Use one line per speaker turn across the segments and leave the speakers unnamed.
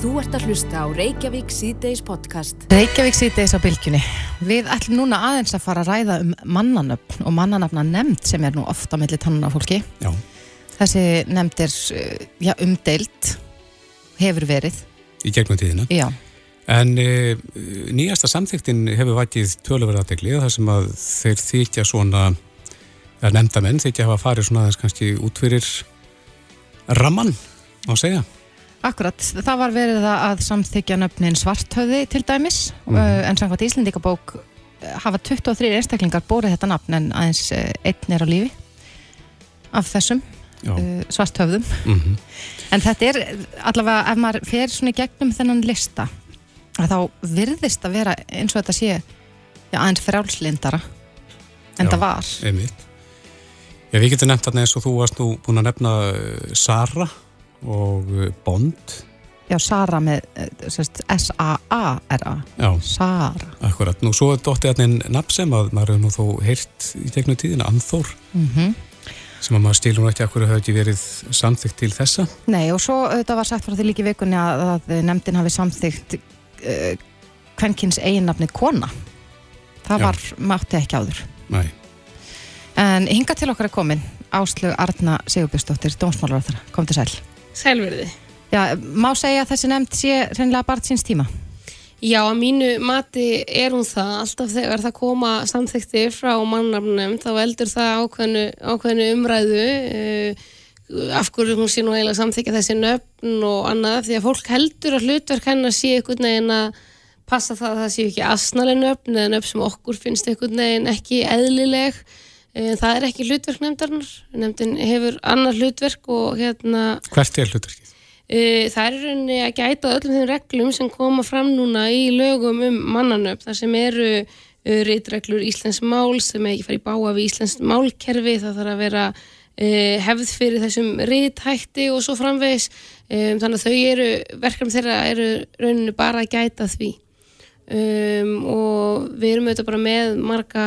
Þú ert að hlusta á Reykjavík síðdeis podcast.
Reykjavík síðdeis á bylgjunni. Við ætlum núna aðeins að fara að ræða um mannanöfn og mannanöfna nefnd sem er nú ofta mellir tannuna fólki.
Já.
Þessi nefnd er uh, já, umdeilt, hefur verið.
Í gegnum tíðina.
Já.
En e, nýjasta samþyktin hefur vætið töluverðardegli þar sem að þeir þykja svona, nefndamenn þykja hafa farið svona aðeins kannski út fyrir ramman, má segja.
Akkurat, það var verið að samþykja nöfnin svarthöði til dæmis mm. en samkvæmt Íslendingabók eh, hafa 23 einstaklingar bórið þetta nafn en aðeins eh, einn er á lífi af þessum uh, svarthöfðum
mm -hmm.
en þetta er allavega ef maður fer svona í gegnum þennan lista þá virðist að vera eins og þetta sé já, aðeins frjálslindara en
Já,
það var
Einmitt. Já, við getum nefnt þarna eins og þú varst nú búin að nefna Sara og eh, Bond.
já, Sara með eh, S-A-A-R-A Sara
akkurat. Nú svo er dóttið þarna einn nafn sem að maður hefur nú þó heyrt í gegnum tíðina, Anþór,
mhm
sem að maður stílur nú ekki að hverju hafa ekki verið samþygt til þessa.
Nei og svo þetta var sagt frá því líki vikunni að, að nefndin hafi samþygt uh, kvenkins eiginnafnið kona það
Já.
var, mátti ekki áður
Nei.
en hinga til okkar er komin Áslög Arna Sigurbjörnsdóttir Dómsmálaráþara, kom til sæl
Sælverði.
Já, má segja að þessi nefnd sé reynilega barn síns tíma?
Já, að mínu mati er hún það. Alltaf þegar það koma samþykti frá mannafnum þá veldur það ákveðnu, ákveðnu umræðu uh, af hverju hún sé nú eiginlega samþykja þessi nöfn og annað því að fólk heldur að hlutverk hennar sé einhvern veginn að passa það að það sé ekki asnaleg nöfn eða nöfn sem okkur finnst einhvern veginn ekki eðlileg það er ekki hlutverk nefndarinnar. Nefndin hefur annar hlutverk og hérna
Hvert er hlutverkið?
Uh, það er rauninni að gæta öllum þeim reglum sem koma fram núna í lögum um mannanöfn. Þar sem eru uh, rítreglur Íslands mál sem ekki fara í báa við Íslands málkerfi það þarf að vera hefð fyrir þessum ríthætti og svo framvegis. Um, þannig að þau eru verkefni þeirra eru rauninni bara að gæta því. Um, og við erum auðvitað bara með marga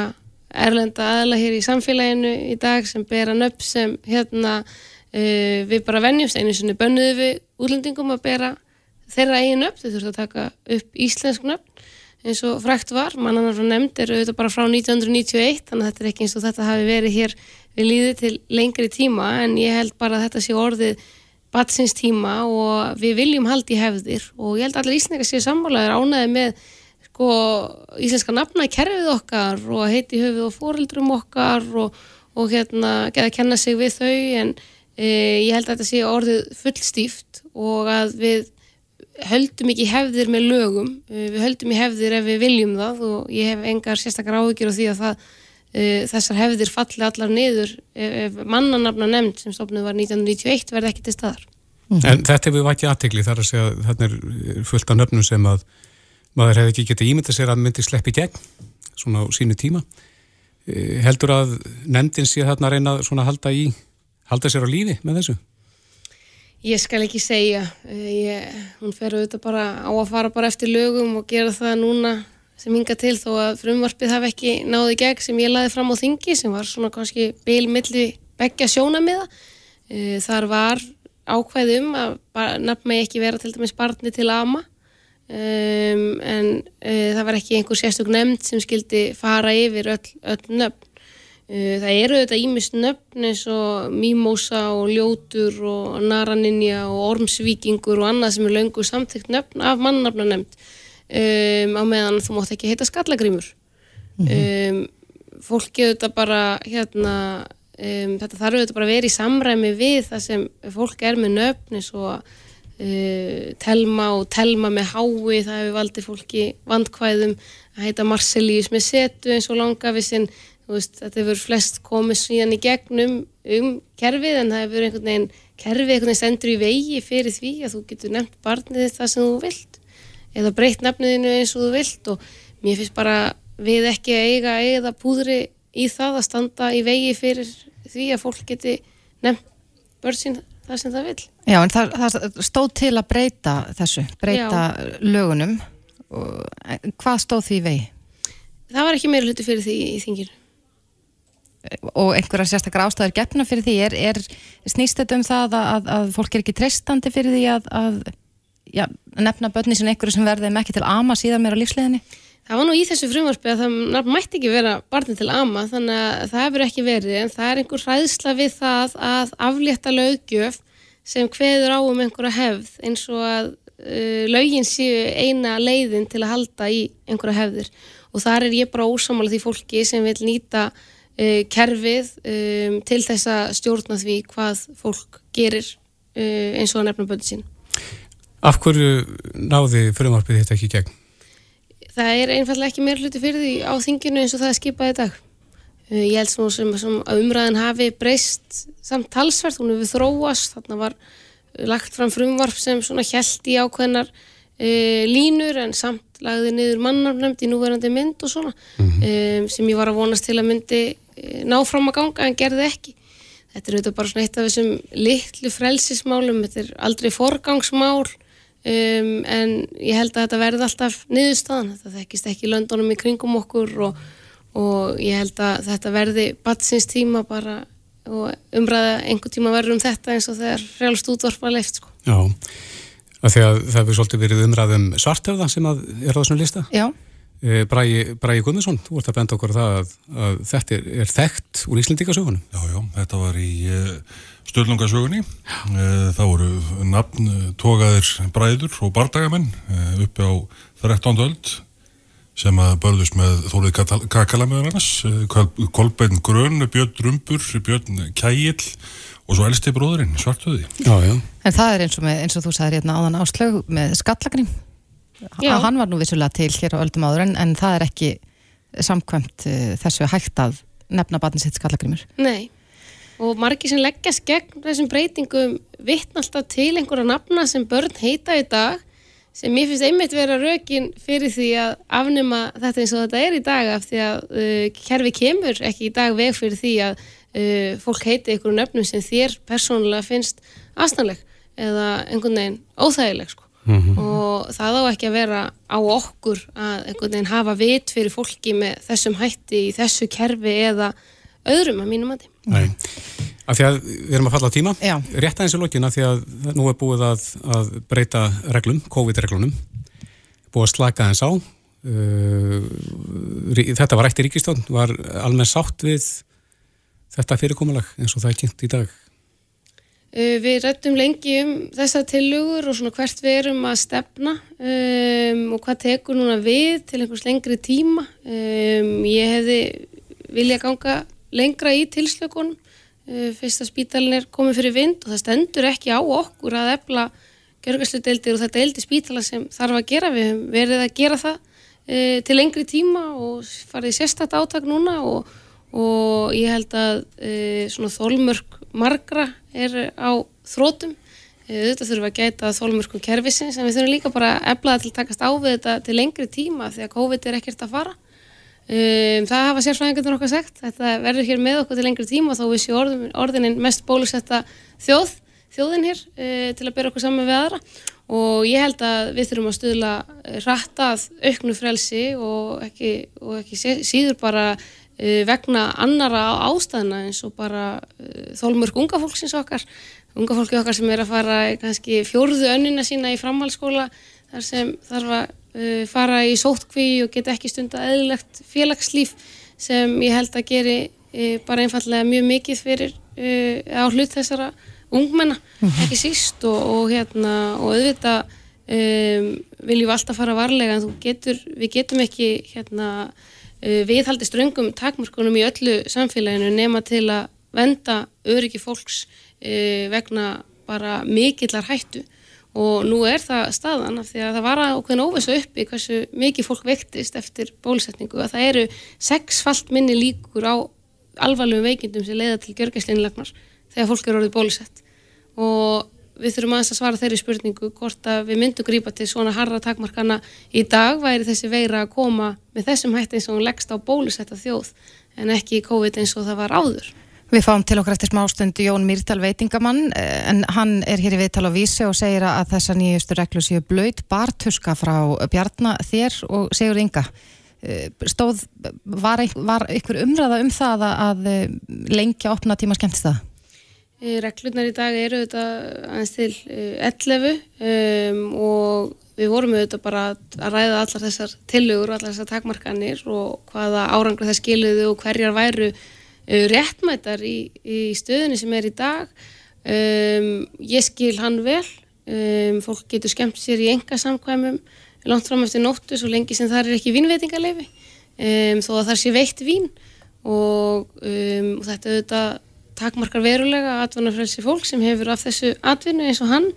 erlenda aðla hér í samfélaginu í dag sem bera nöfn sem hérna uh, við bara venjumst einu sinni bönnuðu við útlendingum að bera þeirra eigin nöfn, þau þurftu að taka upp íslensk nöfn eins og frækt var, mannanar frá nefnd eru auðvitað bara frá 1991 þannig að þetta er ekki eins og þetta hafi verið hér við líði til lengri tíma en ég held bara að þetta sé orðið batsins tíma og við viljum haldi hefðir. Og ég held að allir íslendingar séu sammálaður ánæði með sko íslenska nafna í kerfið okkar og heiti höfuð og fóreldrum okkar og, og hérna að kenna sig við þau en e, ég held að þetta sé orðið fullstíft og að við höldum ekki hefðir með lögum. E, við höldum í hefðir ef við viljum það og ég hef engar sérstakar áhyggjur á því að það, e, þessar hefðir falli allar niður ef, ef mannanafna nefnd sem stofnuð var 1991 verði ekki til staðar.
En þetta hefur vækið aðtegli þar að segja að þarna er fullt af nöfnum sem að maður hefði ekki getið ímyndað sér að myndi sleppi gegn svona á sínu tíma. Eh, Heldur að nefndin sé þarna að reyna svona að halda í, halda sér á lífi með þessu?
Ég skal ekki segja, Eh, ég, hún fer auðvitað bara á að fara bara eftir lögum og gera það núna sem hinga til þó að frumvarpið hafi ekki náði gegn sem ég laði fram á þingi sem var svona kannski bilmilli begja sjónamiða. Eh, Þar var ákvæði um að nafn megi ekki vera til dæmis barni til ama um, en uh, það var ekki einhver sérstök nefnd sem skildi fara yfir öll, öll nöfn. Uh, það eru þetta ímist nöfn eins og Mimosa og Ljótur og Naraninja og Ormsvíkingur og annað sem er löngu samþygt nöfn af mannafna nefnd um, á meðan þú mátt ekki heita skallagrímur. um, fólki auðvitað bara hérna um, þetta þarf auðvitað bara að vera í samræmi við það sem fólk er með nöfn eins og uh, telma og telma með hái það hefur valdið fólki vandkvæðum að heita Marcelius með setu eins og langafisinn þetta hefur flest komið síðan í gegnum um kerfið en það hefur einhvern veginn kerfið einhvern veginn stendur í vegi fyrir því að þú getur nefnt barnið þitt það sem þú vilt eða breytt nafniðinu eins og þú vilt. Og mér finnst bara við ekki að eiga eða púðri í það að standa í vegi fyrir því að fólk geti nefnt börn sín það sem það vil.
Já, en það, það stóð til að breyta þessu, breyta lögunum og, en hvað stóð því í vegi?
Það var ekki meira hluti fyrir því í þinginu.
og einhverja sérstakar ástæður gefna fyrir því er, er snýst þetta um það að, að, að fólk er ekki treystandi fyrir því að, að já, nefna börni sem einhverju sem verði með ekki til ama síðan meira lífsleginni?
Það var nú í þessu frumvarfi að það mætti ekki vera barni til ama þannig að það hefur ekki verið en það er einhver ræðsla við það að aflétta lögjöf sem hveður á um einhverja hefð eins og að uh, lögin séu eina leiðin til að halda í einhverja hefðir og þar er ég bara ósamála því fólki sem vil nýta uh, kerfið um, til þess að stjórna því hvað fólk gerir uh, eins og að nefna böndi sín.
Af hverju náði frumvarpið þetta ekki gegn?
Það er einfallega ekki meir hluti fyrir því á þinginu eins og það er skipað í dag. Uh, ég held sem, sem, sem að umræðin hafi breyst samt talsverð, hún hefur þróast, þarna var lagt fram frumvarp sem svona held í ákveðnar uh, línur en samt lagði niður mannarnöfnd í núverandi mynd og svona mm -hmm. um, sem ég var að vonast til að myndi uh, ná fram að ganga en gerði ekki. Þetta er auðvitað bara svona eitt af þessum litlu frelsismálum, þetta er aldrei forgangsmál um, en ég held að þetta verði alltaf niðurstaðan, þetta þekkist ekki löndunum í kringum okkur og, og ég held að þetta verði batsins tíma bara og umræða einhver tíma verður um þetta eins og þegar frjálst útvarpa leift sko.
Já, af því að það hefur svolítið verið umræðum svartöfða sem er á þessum lista.
Já.
Eh, Bræði, Bræði Guðmundsson, þú ert að benda okkur það að, að þetta er, er þekkt úr Íslandíkasögunum.
Já, já, þetta var í uh, eh, Stöldungasögunni. Uh, það voru nafn uh, tókaðir bræður og bardagamenn uppi á 13. öld sem að börðust með Þórið Kakala með hans, Kolbein Grön, Björn Rumbur, Björn Kægill og svo elsti bróðurinn, Svartöði.
Já, já.
En það er eins og, með, eins og þú sagðir hérna áðan áslög með skallagrim Já. hann var nú vissulega til hér á öldum áður en, en það er ekki samkvæmt uh, þessu hægt að nefna batnið sitt skallagrimur.
Nei, og margi sem leggjast gegn þessum breytingum vittn alltaf til einhverja nafna sem börn heita í dag sem ég finnst einmitt vera rökin fyrir því að afnuma þetta eins og þetta er í dag af því að uh, kerfi kemur ekki í dag veg fyrir því að uh, fólk heiti einhverju nöfnum sem þér persónulega finnst aðstæðanleg eða einhvern veginn óþægileg sko mm -hmm. og það á ekki að vera á okkur að einhvern veginn hafa vit fyrir fólki með þessum hætti í þessu kerfi eða öðrum að mínum að
því. Af því að við erum að falla á tíma, Já. rétt aðeins í lokina því að nú er búið að, að breyta reglum, COVID-reglunum, búið að slaka aðeins á. Uh, þetta var rætt í ríkistón, var almenn sátt við þetta fyrirkomulag eins og það er kynnt í dag.
Uh, við rættum lengi um þessa tilugur og svona hvert við erum að stefna um, og hvað tekur núna við til einhvers lengri tíma. Um, ég hefði vilja ganga lengra í tilslökunum. Uh, fyrsta spítalinn er komið fyrir vind og það stendur ekki á okkur að efla gjörgarsludeildir og er eldi spítala sem þarf að gera. Við verið að gera það uh, til lengri tíma og farið sérstætt átak núna og, og ég held að uh, svona þólmörk margra er á þrótum þetta þurfum að gæta þólmörkum kervisins en við þurfum líka bara að eflaða til að takast á við þetta til lengri tíma því að COVID er ekkert að fara um, það hafa sérfræðingarnir okkar sagt. Þetta verður hér með okkur til lengri tíma þá séum orðin, orðinin mest bólusetta þjóð, þjóðin hér uh, til að byrja okkur saman við aðra. Og ég held að við þurfum að stuðla rættað auknu frelsi og ekki, og ekki síður bara Eh, vegna annara ástæðina eins og bara uh, þólmörk unga fólksins okkar. Unga fólki okkar sem er að fara kannski fjórðu önnina sína í framhalskóla þar sem þarf að uh, fara í sótkví og geta ekki stunda eðlilegt félagslíf sem ég held að geri uh, bara einfallega mjög mikið fyrir á hlut þessara ungmenna, -hmm. ekki síst og, og hérna og auðvitað um, viljum við alltaf fara varlega en getur, við getum ekki hérna Eh, viðhaldi ströngum takmörkunum í öllu samfélaginu nema til að venda öryggi fólks eh, vegna bara mikillar hættu og nú er það staðan af því að það var ákveðin óvissu uppi hversu mikið fólk vektist eftir bólusetningu að það eru sexfalt minni líkur á alvarlegum veikindum sem leiða til gjörgæslinlagnar þegar fólk eru orðið bólusett og við þurfum aðeins að svara þeirri spurningu hvort að við myndum grípa til svona harra takmarkana í dag væri þessi veira að koma með þessum hætti eins og hún leggst á bólusetta þjóð en ekki COVID eins og það var áður.
Við fáum til okkar eftir smástundu Jón Mýrtal veitingamann en hann er hér í viðtal á vísi og segir að þessa nýjustu reglu séu blöyt bartuska frá Bjarnar þér og segur ynga. Stóð, var, var ykkur umræða um það að lengja opna tíma skemmtist það?
Eh, Reglurnar í dag eru auðvitað aðeins til eh, 11 um, og við vorum auðvitað bara að ræða allar þessar tillögur og allar þessar takmarkanir og hvaða árangur það skiluðu og hverjar væru réttmætar í, í stöðunni sem er í dag. Um, ég skil hann vel, um, fólk getur skemmt sér í enga samkvæmum langt fram eftir nóttu svo lengi sem það er ekki vínveitingarleifi um, þó að það sé veitt vín. Og, og þetta auðvitað takmarkar verulega atvinnafrelsi fólk sem hefur af þessu atvinnu eins og hann.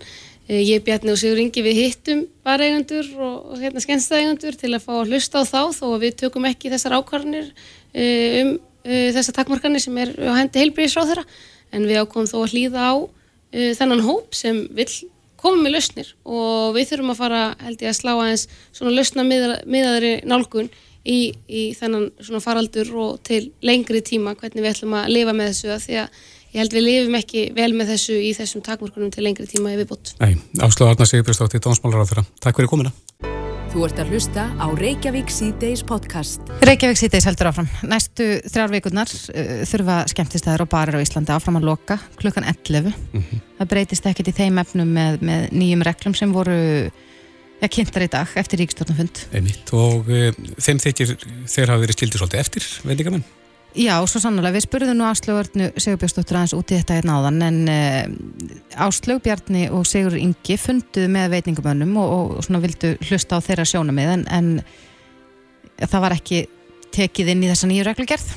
Uh, ég bjarni og Sigur Ingi við hittum bareigandur og, og hérna skennstæðigandur til að fá að hlusta á þá þó að við tökum ekki þessar ákvarðanir uh, um uh, þessar takmarkanir sem er á hendi heilbríðisráð þeirra en við ákomum þó að hlýða á uh, þennan hóp sem vill koma með lausnir og við þurfum að fara held ég að slá aðeins svona lausna miðaðri nálgun í, í þennan svona faraldur og til lengri tíma hvernig við ætlum að lifa með þessu að því að ég held við lifum ekki vel með þessu í þessum takmörkunum til lengri tíma ef við bútt.
Nei, Áslöf Arna Sigurbjörnsdóttir, Dómsmálar á þeirra. Takk fyrir komina.
Þú ert að hlusta á Reykjavík C-Days podcast.
Reykjavík C-Days heldur áfram. Næstu þrjár vikurnar uh, þurfa skemmtistæðar og barir á Íslandi áfram að loka klukkan 11. Mm -hmm. Það breytist ekkert í þeim efnum með, með nýjum reglum sem voru ja, kynntar í dag eftir ríkstjórnafund.
Einmitt og uh, þeim þykir þeir hafa verið skildir svolítið eftir, veitingamenn?
Já, svo sannlega. Við spurðum nú Áslögurnu Sigurbjörnsdóttur aðeins út í þetta hérna áðan en uh, Áslög Bjarni og Sigur Ingi funduðu með veitingamönnum og, og svona vildu hlusta á þeirra sjónamið en, en það var ekki tekið inn í þessa nýju reglugerð.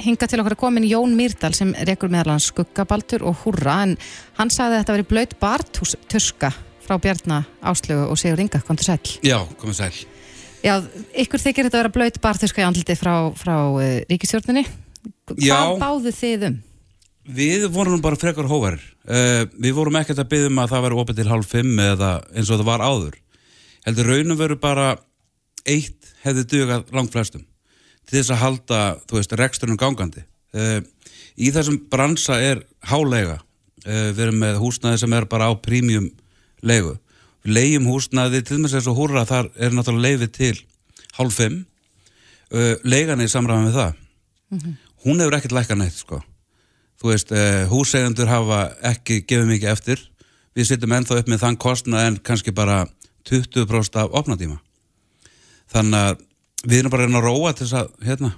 Hinga til okkar að komin Jón Myrdal sem rekur meðalans skuggabaltur og húrra en hann sagði að þetta veri blöyt barthús tuska frá Bjarni Áslögu og Sigur Inga. Kom til sæl.
Já, komið sæl.
Já, ykkur þykir þetta að vera blöyt barþurska í andliti frá, frá uh, ríkistjórnini. Hvað báðu þið um?
Við vorum bara frekar hóvarir. Uh, við vorum ekkert að byggja um að það veri opið til halv fimm eða eins og það var áður. Heldur raunum veru bara eitt hefði dugað langt flestum til þess að halda, þú veist, reksturinn gangandi. Uh, í þessum bransa er hálega. Við erum með húsnaði sem er bara á prímjum legu við leiðjum húsnaði til og með þess að húra þar er náttúrulega leiðið til hálf fimm. Uh, leigan er samræðan með það. Mm -hmm. hún hefur ekkert lækka neitt sko. Þú veist, uh, hússegundur hafa ekki gefið mikið eftir. Við sittum ennþá upp með þann kostna en kannski bara 20% af opnatíma. Þannig að við erum bara að róa til þess að hérna,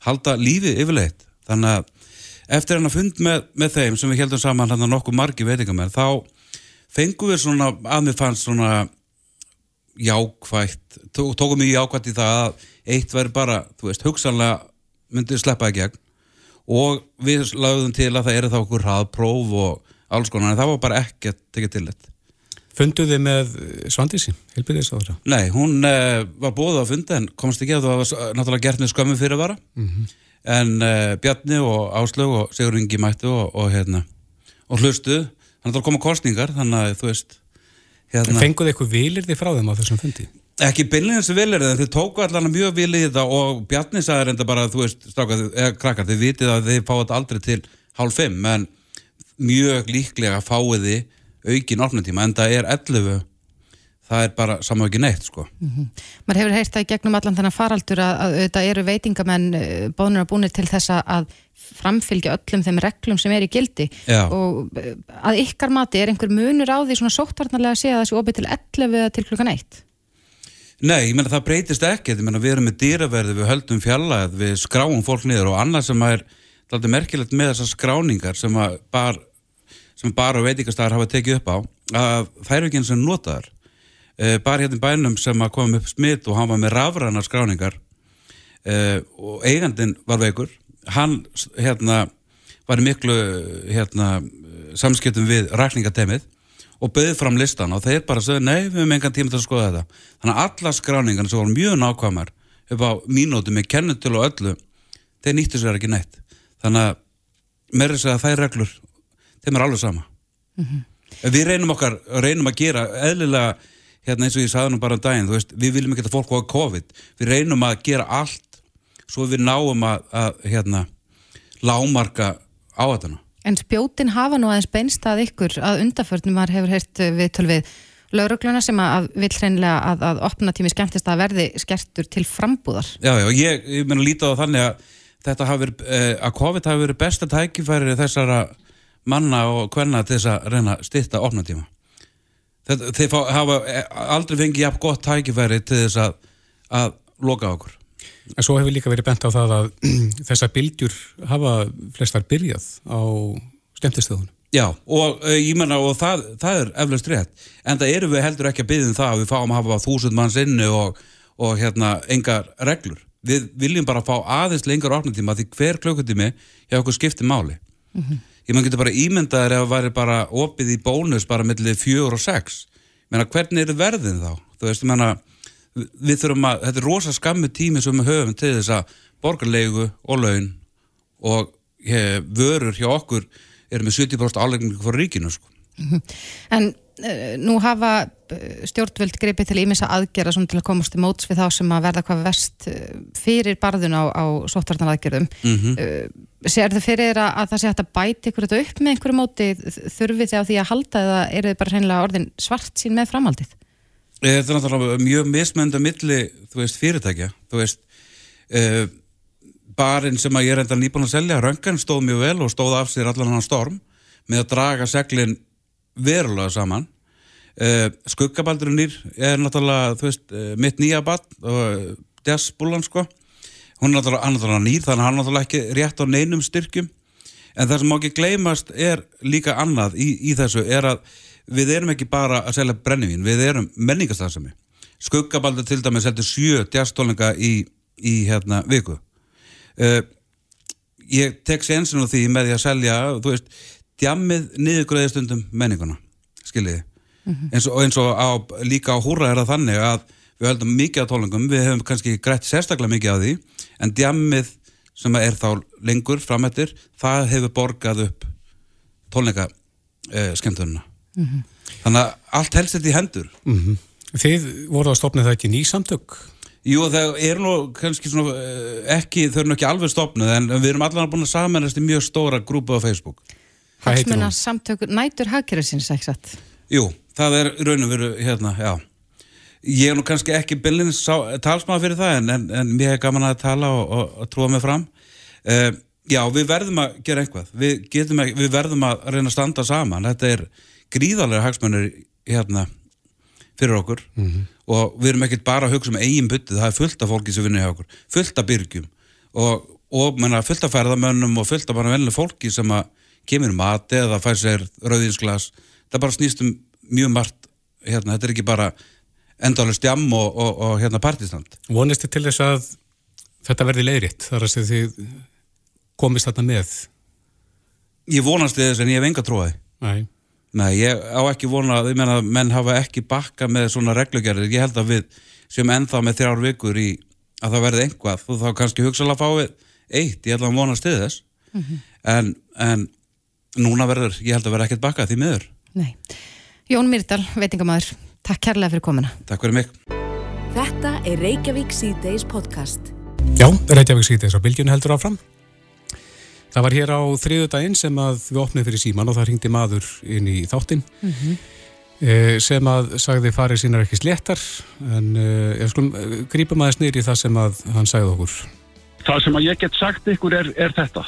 halda lífið yfirleitt. Þannig að eftir hann að fund með, með þeim sem við heldum saman hann að nokkuð margi veitingamenn þá fengum við svona, að mér fannst svona jákvægt, tókum við jákvægt í það að eitt verður bara, þú veist, hugsanlega myndið sleppa í gegn og við lagðum til að það eru þá okkur hraðpróf og alls konar en það var bara ekkert tekið til þetta
Funduð þið með Svandísi, helbyrðis á það?
Nei, hún uh, var bóðið að funda en komst ekki að það var náttúrulega gert með skömmu fyrir að vara mm -hmm. en uh, Bjarni og Áslög og Sigur Ingi mættu og, og, hérna, og hlustuð þannig að það koma kostningar þannig að þú veist
hérna, Fenguðu eitthvað vilir þið frá þeim á þessum fundi?
Ekki byrjinins vilir en þið tóku allan mjög vilið þetta og Bjarni sagði reynda bara þú veist, strákar, eða krakkar, þið vitið að þið fáið aldrei til hálf fimm en mjög líklega fáið þið aukin orðnutíma en það er 11 það er bara saman ekki neitt sko mm -hmm.
Man hefur heyrt það í gegnum allan þennan faraldur að, að þetta eru veitingamenn bónur að búinir til þessa að framfylgja öllum þeim reglum sem er í gildi
Já.
og eh, að ykkar mati er einhver munur á því svona sóttvarnarlega að segja þessu opið til 11 eða til klukkan 1?
Nei, ég menna það breytist ekki, ég menna við erum með dýraverði, við höldum fjalla, við skráum fólk niður og annað sem er alltaf merkilegt með þessar skráningar sem bara bar og veitikastæðar hafa tekið upp á að eru ekki eins og notaðar uh, bara hérna bænum sem að koma upp smitt og hann var með rafræna skráningar. Uh, og eigandin var veikur. Hann hérna var miklu hérna samskiptum við rækningatemið og bauðið fram listan og þeir bara sögðu nei við hefum engan tíma til að skoða þetta. Þannig að alla skráningarna sem voru mjög nákvæmar upp á mínúti með kennutil og öllu þeir nýttu sér ekki neitt. Þannig að að segja að þær reglur þeim er alveg sama. Mm -hmm. við reynum okkar, reynum að gera eðlilega hérna eins og ég sagði nú bara um daginn, veist, við viljum ekki að fólk hafa COVID, við reynum að gera allt svo við náum að, að hérna, lámarka á þetta.
En spjótin hafa nú aðeins beinst að ykkur að undarförnum var hefur heyrt við tölvið laurugluna sem að vil hreinlega að, að opna tími skemmtist að verði skertur til frambúðar.
Já, já, ég, ég menna lítið á þannig að þetta hafi verið, eh, að COVID hafi verið besta tækifæri þessara manna og hvenna til þess að reyna að stytta opnatíma Þetta, þeir fá, hafa eh, aldrei fengið jafn gott tækifæri til þess að, að loka okkur
En svo hefur líka verið bent á það að þessar bylgjur hafa flestar byrjað á skemmtistöðunum.
Já, og uh, ég menna, og það, það er eflaust rétt, en það eru við heldur ekki að byggja um það að við fáum að hafa þúsund manns inni og, og hérna engar reglur. Við viljum bara fá aðeins lengar opnatíma því hver klukkutími hjá okkur skiptir máli. Mm -hmm. Ég menn getur bara ímyndaður ef það væri bara opið í bónus bara mellið fjögur og sex. Menna, hvernig er verðin þá? Þú veist, menna, við þurfum að, þetta er rosa skammu tími sem við höfum til þess að borgarlegu og laun og hef, vörur hjá okkur eru með 70% álegningu fyrir ríkinu sko.
En nú hafa stjórnvöld greipið til ímissa aðgerða til að komast í móts við þá sem að verða hvað vest fyrir barðun á, á sóttvartan aðgerðum mm -hmm. uh, Sér þið fyrir að, að það sé hægt að bæti ykkur þetta upp með einhverju móti þurfið þið á því að halda eða eru þið bara hreinlega orðin svart sín með framhaldið?
Þetta er náttúrulega mjög mismönda milli, þú veist, fyrirtækja þú veist uh, barinn sem að ég er enda nýbúin að selja Röngan stóð mjög vel og stóð af sér allan hann storm með að draga seglin verulega saman uh, Skuggabaldurinnir er náttúrulega, þú veist, uh, mitt nýja bann og Dessbúlan sko hún er náttúrulega, náttúrulega nýr þannig að hann er náttúrulega ekki rétt á neinum styrkjum en það sem má ekki gleymast er líka annað í, í þessu er að við erum ekki bara að selja brennivín, við erum menningarstafsami. Skuggabaldur til dæmis heldur sjö djastólinga í, í hérna viku. Uh, ég tek sénsinn á því með því að selja, þú veist, djammið niðurgröðistundum menninguna, skiljiði. Mm -hmm. eins, og, eins og á, líka á húra er það þannig að við höldum mikið á tólingum, við hefum kannski greitt sérstaklega mikið á því, en djammið sem er þá lengur framættir, það hefur borgað upp tólninga uh, skemmtununa. Mm -hmm. Þannig að allt helst þetta í hendur mm
-hmm. Þið voru að stopna það ekki nýsamtök?
Jú, það er nú kannski svona eh, ekki, þau eru nú ekki alveg stopnað en við erum allavega búin að samanast í mjög stóra grúpa á Facebook
Hagsmuna samtök nætur hagkerðsins, satt?
Jú, það er raun og veru hérna, já. Ég er nú kannski ekki byllinins talsmaða fyrir það en, en, en mér er gaman að tala og, og, og trúa mig fram. Uh, Já, við verðum að gera einhvað við, ekki, við verðum að reyna að standa saman. Þetta er gríðarlega hagsmennir hérna fyrir okkur. Mm -hmm. og við erum ekkert bara að hugsa um eigin byttið, það er fullt af fólki sem vinnir hjá okkur, fullt af byrgjum. Og, og menna, fullt af ferðamönnum og fullt af bara velnilega fólki sem að kemur mati eða fær sér rauðinsglas það bara snýst um mjög margt hérna, þetta er ekki bara endalega stjam og, og, og hérna partistand
Vonist þið til þess að þetta verði leiðritt þar að þið komist þarna með?
Ég vonast þið þess en ég hef enga tróði
Nei.
Nei, ég á ekki vona að menn, menn hafa ekki bakka með svona reglugjörðir. Ég held að við sem ennþá með þrjár vikur í að það verði einhvað og þá kannski hugsaðlega fáið eitt, ég held að vona stið þess. Mm -hmm. en, en núna verður, ég held að verða ekkert bakka því miður.
Nei. Jón Myrdal, veitingamæður, takk kærlega fyrir komina.
Takk fyrir mig.
Þetta er Reykjavík C-Days podcast.
Já, Reykjavík C-Days á bylgjun heldur áfram. Það var hér á þriðu daginn sem að við opnið fyrir síman og það ringdi maður inn í þáttinn mm -hmm. sem að sagði farið sínar ekki sléttar en eh, ég skulum eh, grípa maður snýri í það sem að hann sagði okkur.
Það sem að ég get sagt ykkur er, er þetta.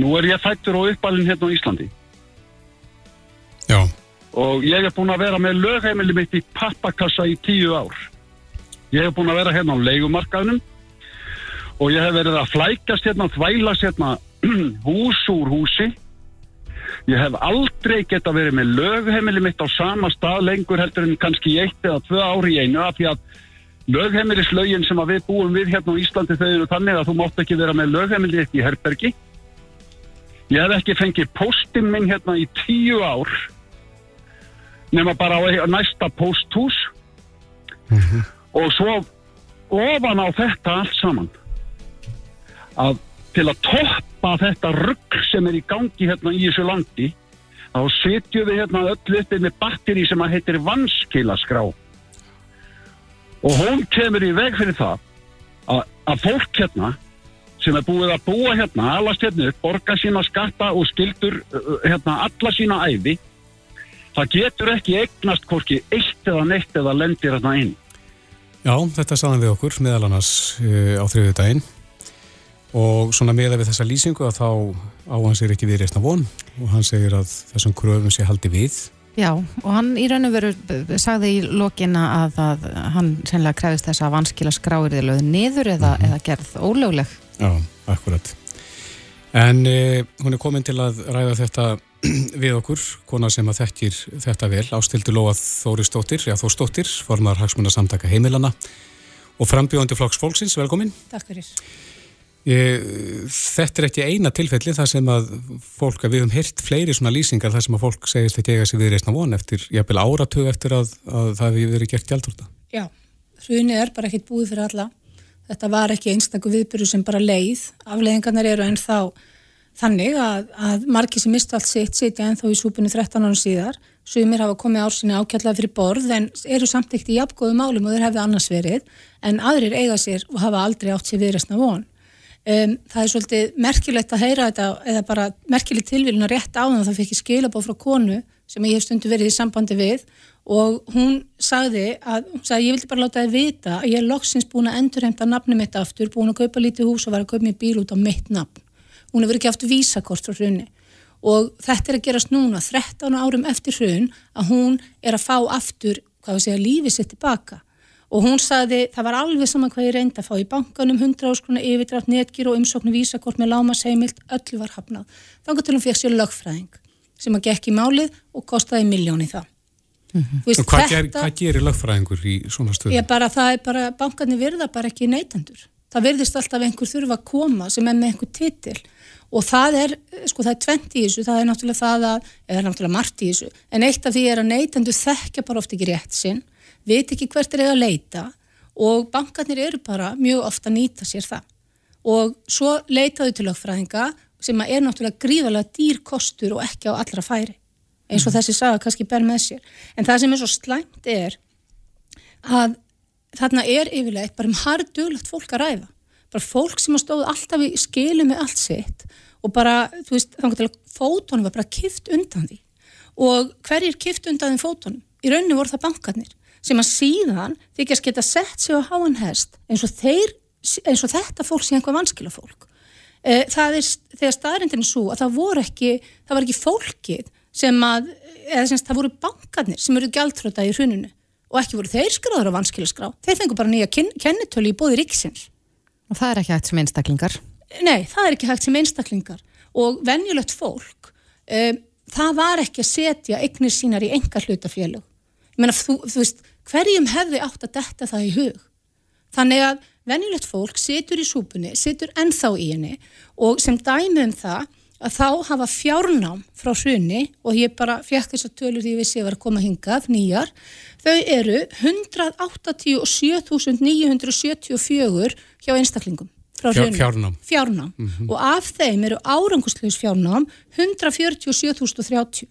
Nú er ég fættur og uppalinn hérna á Íslandi.
Já.
Og ég hef búin að vera með lögheimili mitt í pappakassa í tíu ár. Ég hef búin að vera hérna á leikumarkaðunum og ég hef verið að flækast hérna, þvælast hérna hús úr húsi ég hef aldrei geta verið með lögheimili mitt á sama stað lengur heldur en kannski eitt eða tvö ári í einu af því að lögheimilislaugin sem við búum við hérna á Íslandi þau eru þannig að þú mátt ekki vera með lögheimili í herbergi ég hef ekki fengið postin minn hérna í tíu ár nema bara á næsta posthús mm -hmm. og svo ofan á þetta allt saman að til að toppa þetta rugg sem er í gangi hérna í þessu landi þá setjum við hérna öll uppið með batteri sem að heitir vanskilaskrá og hún kemur í veg fyrir það að, að fólk hérna sem er búið að búa hérna, allast hérna upp, borga sína skatta og skildur uh, hérna alla sína æfi það getur ekki eignast hvorki eitt eða neitt eða lendir hérna inn.
Já, þetta saðan við okkur meðal annars uh, á þriðu daginn og svona meða við þessa lýsingu að þá á hann sér ekki við reysna von og hann segir að þessum kröfum sé haldi við
Já, og hann í raun og veru sagði í lokina að, að hann sennilega krefist þess að vanskila skráir þið lögð niður eða, eða gerð ólögleg.
Já, akkurat. En eh, hún er komin til að ræða þetta við okkur, kona sem að þekkir þetta vel, ástildi Lóa Þóristóttir, já Þórstóttir, formar hagsmuna samtaka heimilana og frambjóðandi flokks fólksins, velkomin.
Takk fyrir.
Ég, þetta er ekki eina tilfelli þar sem að fólk, að við höfum heyrt fleiri svona lýsingar þar sem að fólk segist ekki eiga sig við reysna von eftir, jafnvel áratug eftir að, að það hefur verið gert gjaldurta.
Já, hrunið er bara ekkit búið fyrir alla. Þetta var ekki einstakur viðbyrju sem bara leið. Afleðingarnar eru ennþá þannig að, að margir sem mistu allt sitt sitja ennþá í súpunni 13 árum síðar. Sumir hafa komið ársinni ákjallega fyrir borð en eru samt ekkert í jafngóðu málum og þeir hefði annars verið. En aðrir eiga sér og hafa aldrei átt sér viðresna von. Um, það er svolítið merkilegt að heyra þetta eða bara merkilegt tilvílun að rétt á það það fikk ég skilabóð frá konu sem ég hef stundu verið í sambandi við og hún sagði að hún sagði, ég vildi bara láta þið vita að ég er loksins búin að endurheimta nafni mitt aftur búin að kaupa lítið hús og var að kaupa mér bíl út á mitt nafn. Hún hefur ekki haft vísakort frá hrunni og þetta er að gerast núna 13 árum eftir hrun að hún er að fá aftur hvað við segja, lífið sitt tilbaka og hún sagði, það var alveg saman hvað ég reyndi að fá í bankanum, 100 áskrona yfirdrátt netgir og umsóknu vísakort með lámasheimilt öllu var hafnað. Þannig til hún fekk sér lögfræðing sem að gekk í málið og kostaði miljón í það. Þú veist,
Og hvað, ger, hvað gerir lögfræðingur í svona stöðu?
Ég bara, það er bara, bankarnir virða bara ekki neytendur. Það virðist alltaf einhver þurfa að koma sem er með einhver titil og það er, sko það er tvent í þessu, það er náttúrulega það að, eða náttúrulega margt í þessu, en eitt af því er að neytendur þekkja bara oft ekki rétt sinn, veit ekki hvert er eiga að leita og bankarnir eru bara mjög ofta að nýta sér það. Og svo leitaðu til lögfræðinga sem er náttúrulega gríðarlega dýr kostur og ekki á allra færi eins og þessi saga kannski ber með sér. En það sem er svo slæmt er að þarna er yfirleitt bara um harduglegt fólk að ræða. Bara fólk sem að stóð alltaf í skilu með allt sitt og bara, þú veist, til að fótonum var bara kift undan því. Og hverjir kift undan þeim fótonum? Í rauninu voru það bankarnir sem að síðan þykjast geta sett sig á háan hest eins og þeir, eins og þetta fólk sé einhver vanskila fólk. Eh, Það er þegar staðrindin er svo að það voru ekki, það var ekki fólkið sem að, eða sem sagt, það voru bankarnir sem eru gjaldtröta í hruninu og ekki voru þeir skráður á vanskilaskrá. Þeir fengur bara nýja ken- kennitölu í bóði ríksins.
Og það er ekki hægt sem einstaklingar.
Nei, það er ekki hægt sem einstaklingar og venjulegt fólk um, það var ekki að setja eignir sínar í enga hlutafélög ég meina, þú, þú veist, hverjum hefði átt að detta það í hug þannig að venjulegt fólk situr í súpunni situr ennþá í henni og sem dæmi um það að þá hafa fjárnám frá hrunni og ég bara fekk þess að tölur því ég vissi að ég var að koma hingað nýjar, þau eru 187.974 hjá einstaklingum
Fjár- fjárnám.
Fjárnám. og af þeim eru árangusleis fjárnám 147.030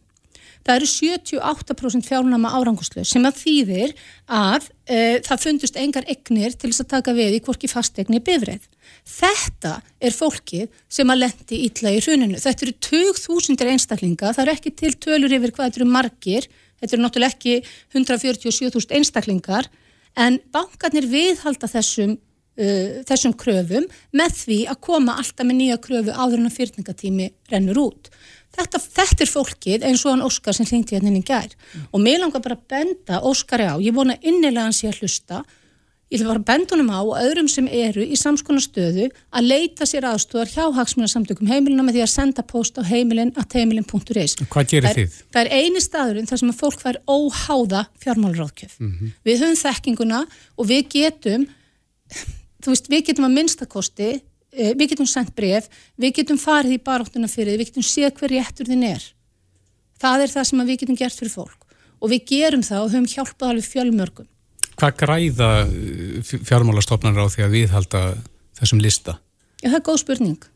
það eru 78% fjárnáma árangusleis sem að þýðir að e, það fundust engar egnir til þess að taka við í hvorki fastegni bifreið. Þetta er fólkið sem að lendi illa í hruninu. Þetta eru 20.000 einstaklinga, það er ekki til tölur yfir hvað þetta eru margir, þetta eru náttúrulega ekki 147.000 einstaklingar, en bankarnir viðhalda þessum, uh, þessum kröfum með því að koma alltaf með nýja kröfu áður en að fyrningatími rennur út. Þetta, þetta er fólkið eins og hann Óskar sem hringti hérna inn í gær og mér langar bara að benda Óskari á, ég vona innilega hann sé að hlusta ég ætla bara benda honum á og öðrum sem eru í samskona stöðu að leita sér aðstúðar hjá hagsmunasamtökum heimilina með því að senda post á heimilin at heimilin.is
Hvað gerir
það, er-
þið?
það er eini staðurinn þar sem að fólk fær óháða fjármálaráðkjöf
Mhm.
við höfum þekkinguna og við getum þú veist, við getum að minnstakosti við getum sendt bref, við getum farið í baráttuna fyrir, þið, við getum séð hver réttur þinn er það er það sem við getum gert fyrir fólk og við gerum það og höfum hjálpað alveg fjölmörgum
Hvað græða fjármálastofnarnir á því að viðhalda þessum lista?
Já, það er góð spurning.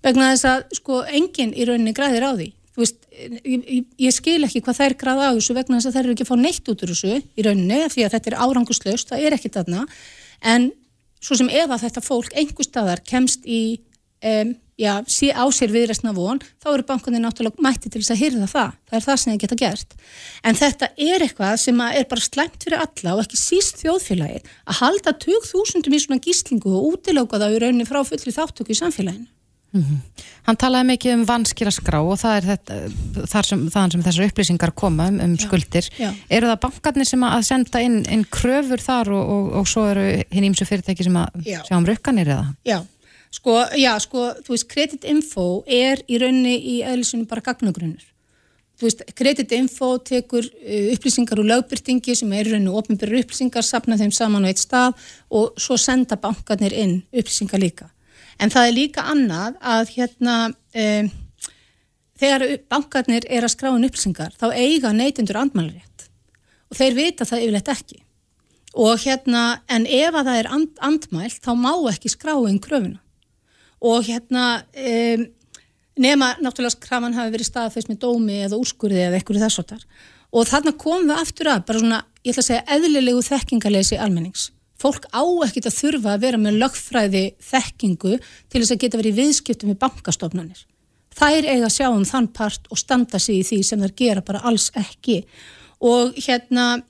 Vegna þess að, sko, enginn í rauninni græðir á því. Þú veist, ég, ég, ég skil ekki hvað þær græða á þessu vegna þess að þær eru ekki að fá neitt út úr þessu í rauninni, því að þetta er áranguslaust, það er ekki þarna. En svo sem ef að þetta fólk einhver staðar kemst í, um, já, sé á sér viðræstna von, þá eru bankunni náttúrulega mætti til þess að hýrða það. Það er það sem þið geta gert. En þetta er eitthvað sem er bara slæmt fyrir alla og ekki síst þjóðfélagið að halda 20.000 í svona gíslingu og útilóka það í rauninni frá fullri þáttöku í samfélaginu.
Mm -hmm. Hann talaði mikið um vanskýra skrá og það er þetta, þar sem, þaðan sem þessar upplýsingar koma um, um skuldir. Já. Eru það bankarnir sem að senda inn, inn kröfur þar og, og, og svo eru hinn ímsu fyrirtæki sem að já. sjá um rukkanir eða?
Já, sko, já, sko, þú veist, kreditinfo er í rauninni í eðlisunum bara gagnagrunnur. Þú veist, kreditinfo tekur uh, upplýsingar úr lögbyrtingi sem er í rauninni ofnbyrður upplýsingar, sapna þeim saman á eitt stað og svo senda bankarnir inn upplýsingar líka. En það er líka annað að hérna, um, þegar bankarnir er að skráin upplýsingar þá eiga neytundur andmælarétt og þeir vita það yfirleitt ekki. Og hérna, en ef að það er and, andmælt þá má ekki skráin kröfuna. Og hérna, um, nema náttúrulega skrafan hafi verið staðfæst með dómi eða úrskurði eða eitthvað þess að þar. Og þarna komum við aftur að, bara svona, ég ætla að segja, eðlilegu þekkingalesi almennings fólk á ekkit að þurfa að vera með lögfræði þekkingu til þess að geta verið viðskiptum með bankastofnanir. Þær eiga að sjá um þann part og standa sig í því sem þær gera bara alls ekki og hérna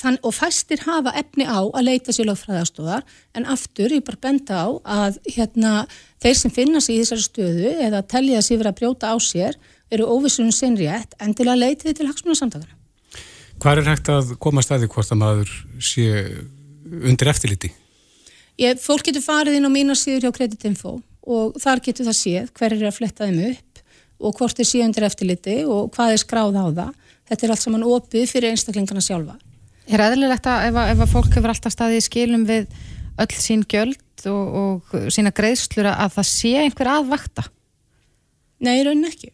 þann, og fæstir hafa efni á að leita sér lögfræðastofar en aftur ég bara benda á að hérna þeir sem finna sig í þessari stöðu eða tellja sér verið að brjóta á sér eru óvissunum sinn rétt en til að leita þið til hagsmunasamtakana.
Hvað er hægt að koma staði hvort að maður sé undir eftirliti?
Ég, fólk getur farið inn á mína síður hjá Creditinfo og þar getur það séð hver er að fletta þeim upp og hvort er síð undir eftirliti og hvað er skráð á það. Þetta er allt saman opið fyrir einstaklingarna sjálfa.
Er eðlilegt að ef, ef að fólk hefur alltaf staðið í skilum við öll sín gjöld og, og sína greiðslur að það sé einhver aðvakta?
Nei, í raunin ekki.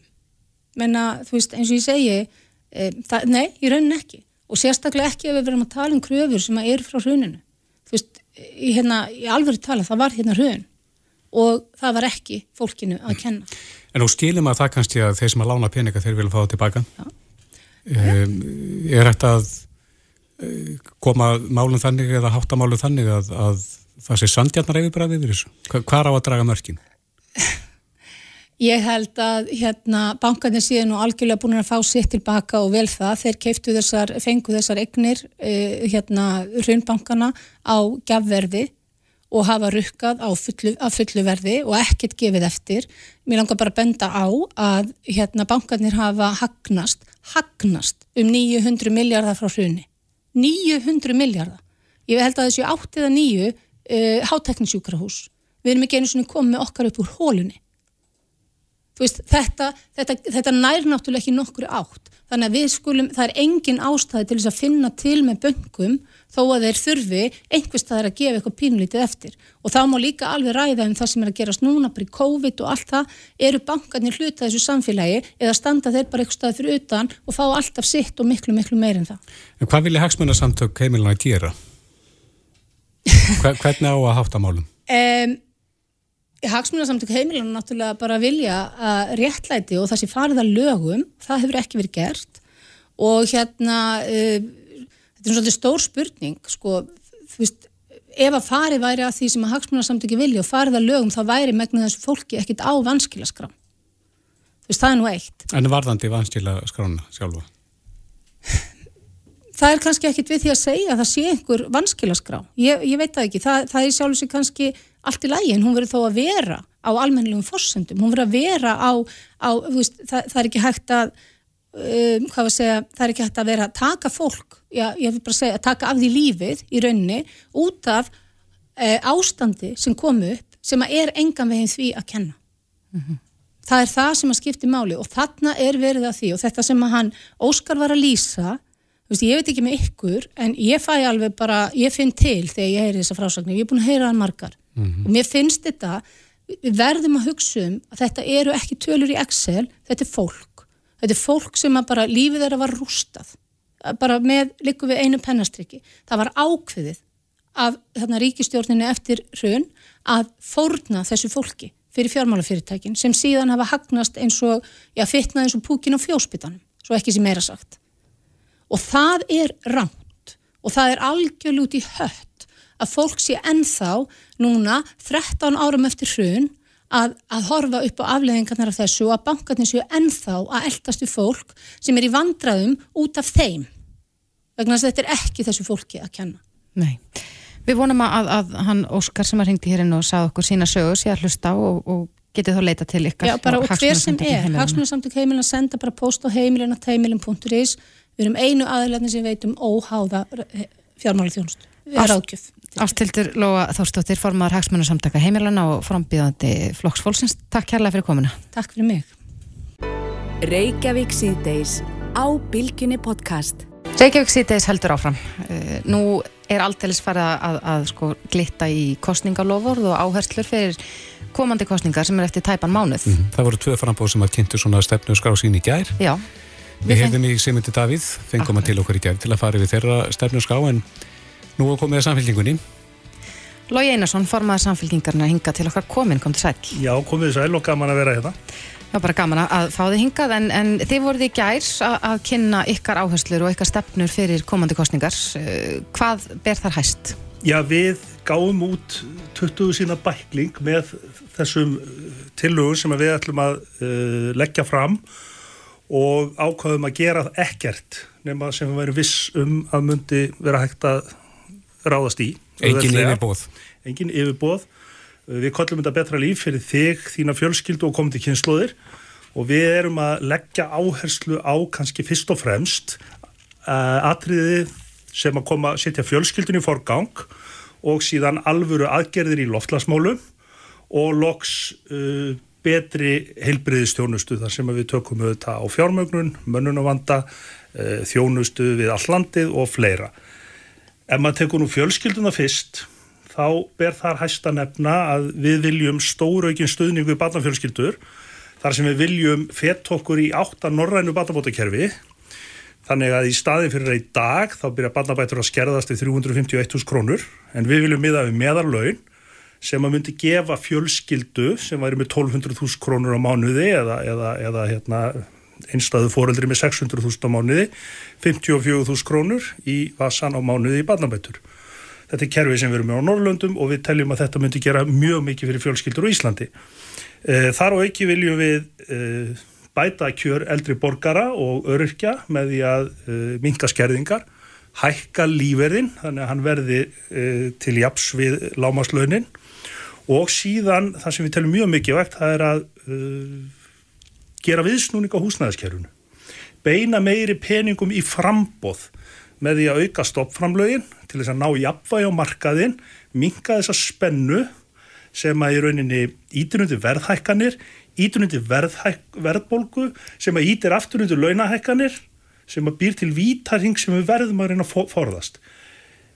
Menna, þú veist, eins og ég segi, e, það, nei, í raunin ekki og sérstaklega ekki ef við verðum að tala um kröfur sem eru frá hruninu. Þú veist, í, hérna, í alveg tala það var hérna hrun. Og það var ekki fólkinu að kenna.
En nú skilum að það kannski að þeir sem að lána peninga þeir vilja fá það tilbaka. Um, er þetta að uh, koma málum þannig eða háttamálum þannig að, að það sé sandjarnar yfirbræði yfir þessu? Hvað er á að draga mörkin?
Ég held að hérna, bankarnir síðan og algjörlega búin að fá sitt tilbaka og vel það. Þeir keiftu þessar, fengu þessar egnir eh, hérna, raunbankana á gafverði og hafa rukkað á fullu, fullu verði og ekkert gefið eftir. Mér langar bara að benda á að hérna, bankarnir hafa hagnast, hagnast um 900 miljardar frá hruni. 900 miljardar. Ég held að þessu átt eða nýju eh, háteknisjúkrahús. Við erum ekki einu svona komið okkar upp úr hólunni. Veist, þetta, þetta, þetta nær náttúrulega ekki nokkru átt þannig að við skulum, það er engin ástæði til þess að finna til með böngum þó að þeir þurfi einhvers það er að gefa eitthvað pínlítið eftir og þá má líka alveg ræða um það sem er að gerast núna bara í COVID og allt það eru bankarnir hluta þessu samfélagi eða standa þeir bara eitthvað staði fyrir utan og fá alltaf sitt og miklu miklu meir en það
En hvað vilja hagsmunarsamtök heimilina að gera? Hvernig á að hátta málum?
Um, Hagsmunarsamtök heimilan náttúrulega bara vilja að réttlæti og það sé farið að lögum, það hefur ekki verið gert. Og hérna uh, þetta er svolítið stór spurning sko, þú veist ef að farið væri að því sem að hagsmunarsamtöki vilja og farið að lögum þá væri megnu þessu fólki ekkit á vanskilaskrán þú veist það er nú eitt.
En varðandi vanskilaskrána sjálfa?
Það er kannski ekkit við því að segja að það sé einhver vanskilaskrá, ég, ég veit það ekki. Það, það er sjálf og sér kannski allt í lægi en hún verður þó að vera á almennilegum fórsendum, hún verður að vera á, á veist, það, það er ekki hægt að um, hvað var að segja það er ekki hægt að vera að taka fólk já, ég vil bara segja að taka af því lífið í rauninni út af e, ástandi sem kom upp sem að er engan veginn því að kenna. Mm -hmm. það er það sem að skipti máli og þarna er verið að því og þetta sem að hann Óskar var að lýsa Veist, ég veit ekki með ykkur, en ég fæ alveg bara, ég finn til þegar ég heyri þessa frásagnir, ég er búin að heyra það margar mm -hmm. og mér finnst þetta, við verðum að hugsa um að þetta eru ekki tölur í Excel, þetta er fólk, þetta er fólk sem að bara lífið þeirra var rústað, bara með líku við einu pennastriki, það var ákveðið af þarna ríkistjórninu eftir raun að fórna þessu fólki fyrir fjármálafyrirtækin sem síðan hafa hagnast eins og, já, fitnað eins og púkin á fjósbytanum, svo ekki sem meira sagt. Og það er ránt og það er algjörl út í hött að fólk sé ennþá núna 13 árum eftir hrun að, að horfa upp á afleðingarnar af þessu og að bankarnir séu ennþá að eldast við fólk sem er í vandraðum út af þeim. Vegna þess að þetta er ekki þessu fólki að kenna.
Nei. Við vonum að, að hann Óskar sem að ringdi hérinn og sagði okkur sína sögur sé að hlusta og, og getið þá leita til ykkar
Já, bara og hver sem er, hagsmunarsamtök heimilin að senda bara post á heimilin að heimilin.is við erum einu aðlæðin sem veitum óháða fjármála þjónust við
Ást-
erum ráðgjöf
Ástildur Lóa Þórstóttir, formaður hagsmunasamtaka heimilana og frambíðandi flokksfólksins. Takk kærlega fyrir komuna.
Takk fyrir mig
Reykjavík síðdeis á Bilginni podcast.
Reykjavík síðdeis heldur áfram. Eh, Nú er aldeilis farið að, að, að sko, glitta í kostningalofurð og áherslur fyrir komandi kostningar sem er eftir tæpan mánuð.
Það voru tvö frambóð sem að kynntu svona stefnu skrá sín í gær.
Já,
Við
Við
hefðum í Simundi Davíð, fengum hann til okkur í gær til að fara við þeirra stefnu skrá en nú komið að samfélkingunni.
Lói Einarsson, formaður samfélkingarna hinga til okkar komin, kom til sæl.
Já, komið sæl og gaman að vera hérna.
Það var bara gaman að fá þið hingað en, en þið voruð í gær að, kynna ykkar áherslur og ykkar stefnur fyrir komandi kostningar. Eh, Hvað ber þar hæst?
Já, við gáum út 20 sína bækling með þessum uh, tillögum sem við ætlum að uh, leggja fram og ákvaðum að gera ekkert nema sem við væri viss um að myndi vera hægt að ráðast í.
Engin yfirbóð.
Engin yfirbóð. Við kollum þetta betra líf fyrir þig, þína fjölskyldu og komandi kynnslóðir og við erum að leggja áherslu á kannski fyrst og fremst uh, atriði sem að koma að setja fjölskyldun í forgang og síðan alvöru aðgerðir í loftlasmálum og loks uh, betri heilbriðistjónustu þar sem við tökum auðvitað á fjármögnun, mönnunavanda, uh, þjónustu við all landið og fleira. Ef maður tekur nú fjölskylduna fyrst, þá ber þar hæst að nefna að við viljum stóraukinn stuðningu í barnafjölskyldur, þar sem við viljum fett okkur í átta norrænu barnabótakerfi, þannig að í staðin fyrir í dag þá byrja barnabætur að skerðast í 351.000 krónur, en við viljum miða við meðarlaun sem að myndi gefa fjölskyldu sem væri með 1200.000 krónur á mánuði eða, eða, eða hérna, einstæðu fóreldri með 600.000 á mánuði 54.000 krónur í vasan á mánuði í barnabætur. Þetta er kerfi sem við erum með á Norrlöndum og við teljum að þetta myndi gera mjög mikið fyrir fjölskyldur á Íslandi. Eh, Þar á ekki viljum við eh, bæta kjör eldri borgara og öryrkja með því að uh, minka skerðingar, hækka líferðin, þannig að hann verði til japs við lámaslaunin og síðan það sem við telum mjög mikið vegt, það er að uh, gera viðsnúning á húsnæðiskerfunu. Beina meiri peningum í frambóð með því að auka stoppframlögin til þess að ná jafnvægi á markaðin, minka þessa spennu sem að í rauninni ítunundi verðhækkanir, ítunundi verðhæk, verðbólgu sem að ítir afturundi launahækkanir sem að býr til vítarhing sem við verðum að reyna að forðast.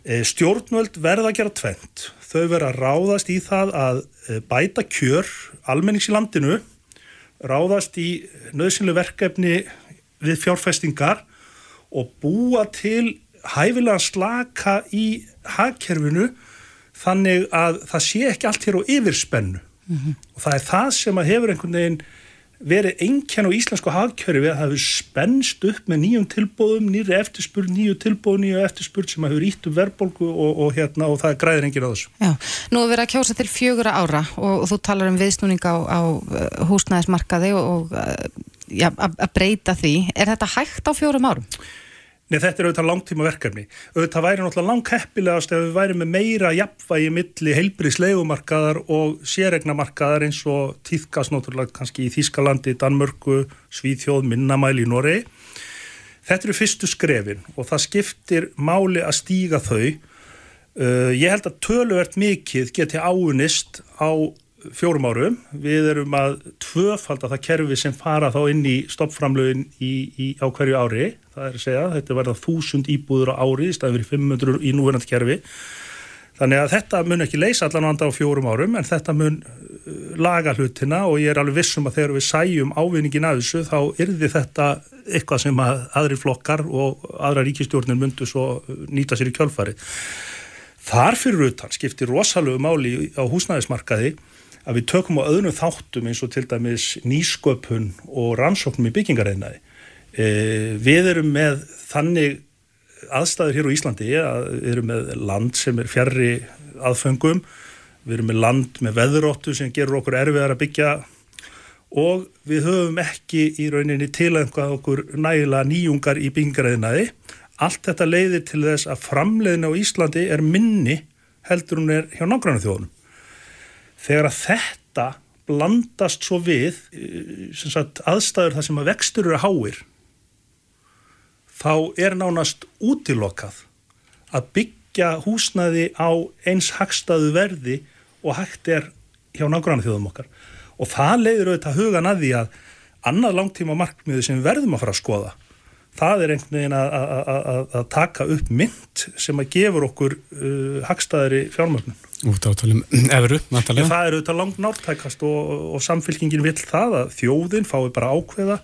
Eh, Stjórnvöld verða að gera tvent. Þau verða að ráðast í það að eh, bæta kjör almennings í landinu, ráðast í nöðsynlega verkefni við fjárfestingar og búa til hæfilega slaka í hagkerfinu þannig að það sé ekki allt hér á yfirspennu. Og það er það sem að hefur einhvern veginn verið einkenn á íslensku hagkjöri að það hefur spennst upp með nýjum tilbóðum, nýri eftirspurn, nýju tilbóð, nýju eftirspurn sem hefur ítt um verðbólgu og, og, hérna, og það græðir enginn á þessu.
Já, nú er verið að kjósa til fjögura ára og, og þú talar um viðsnúning á, á uh, húsnæðismarkaði og, uh, já, að að breyta því. Er þetta hægt á fjórum árum?
Nei, þetta er auðvitað langtíma verkefni. Auðvitað væri náttúrulega langheppilegast ef við væri með meira jafnvægi milli heilbriðs leigumarkaðar og sérregnamarkaðar eins og tíðkast náttúrulega kannski í Þískalandi, Danmörku, Svíþjóð, Minnamæli í Noregi. Þetta eru fyrstu skrefin og það skiptir máli að stíga þau. Uh, ég held að töluvert mikið geti áunist á fjórum árum. Við erum að tvöfalda það kerfi sem fara þá inn í stoppframlögin á hverju ári. Það er að segja, þetta verða þúsund íbúður á ári í staðin fyrir 500 í núverandi kerfi. Þannig að þetta mun ekki leysa allan vanda á fjórum árum en þetta mun uh, laga hlutina og ég er alveg vissum að þegar við sæjum ávinningin að þessu þá yrði þetta eitthvað sem að aðri flokkar og aðra ríkistjórnir myndu svo uh, nýta sér í kjölfarið. Þar fyrir utan skiptir rosalegu máli á húsnæðismarkaði að við tökum á öðnum þáttum eins og til dæmis nýsköpun og rannsóknum í byggingareinaði. E, við erum með þannig aðstæður hér á Íslandi að við erum með land sem er fjarrri aðföngum við erum með land með veðuróttu sem gerur okkur erfiðar að byggja og við höfum ekki í rauninni tilengvað okkur nægilega nýjungar í byggingaræðinaði. Allt þetta leiðir til þess að framleiðin á Íslandi er minni heldur hún er hjá nágrannu þjóðunum. Þegar að þetta blandast svo við eh, sagt, aðstæður þar sem að vextur eru háir þá er nánast útilokað að byggja húsnaði á eins hagstaðu verði og hægt er hjá nágrannu þjóðum okkar og það leiður auðvitað hugan að því að annað langtíma markmiði sem verðum að fara að skoða það er einhvern veginn að, að, að taka upp mynd sem að gefur okkur uh, hagstaðari fjármögnun.
Út átalum efru, náttúrulega.
Það er auðvitað langt nártækast og, og samfélkingin vill það að þjóðin fái bara ákveða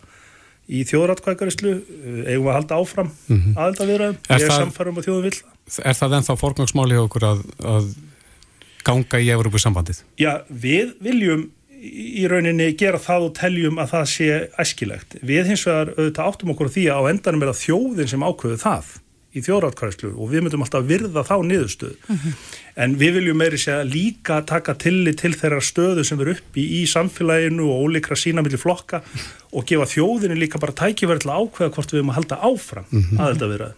í þjóðratkvækarislu, uh, eigum við að halda áfram mm -hmm. aðelda viðraðum, ég er samfærum og þjóðin vill það.
Er það ennþá forgangsmáli hjá okkur að, að ganga í Európu sambandið?
Já, við viljum í rauninni gera það og teljum að það sé æskilegt. Við hins vegar auðvitað áttum okkur því að á endanum er að þjóðin sem ákveðu það í þjóðrátkvæðslu og við myndum alltaf virða þá niðurstöð. Mm -hmm. En við viljum meiri að líka taka tilli til þeirra stöðu sem eru uppi í samfélaginu og ólíkra sína millir flokka og gefa þjóðinu líka bara tækifæri til að ákveða hvort við erum að halda áfram mm -hmm. að þetta virða.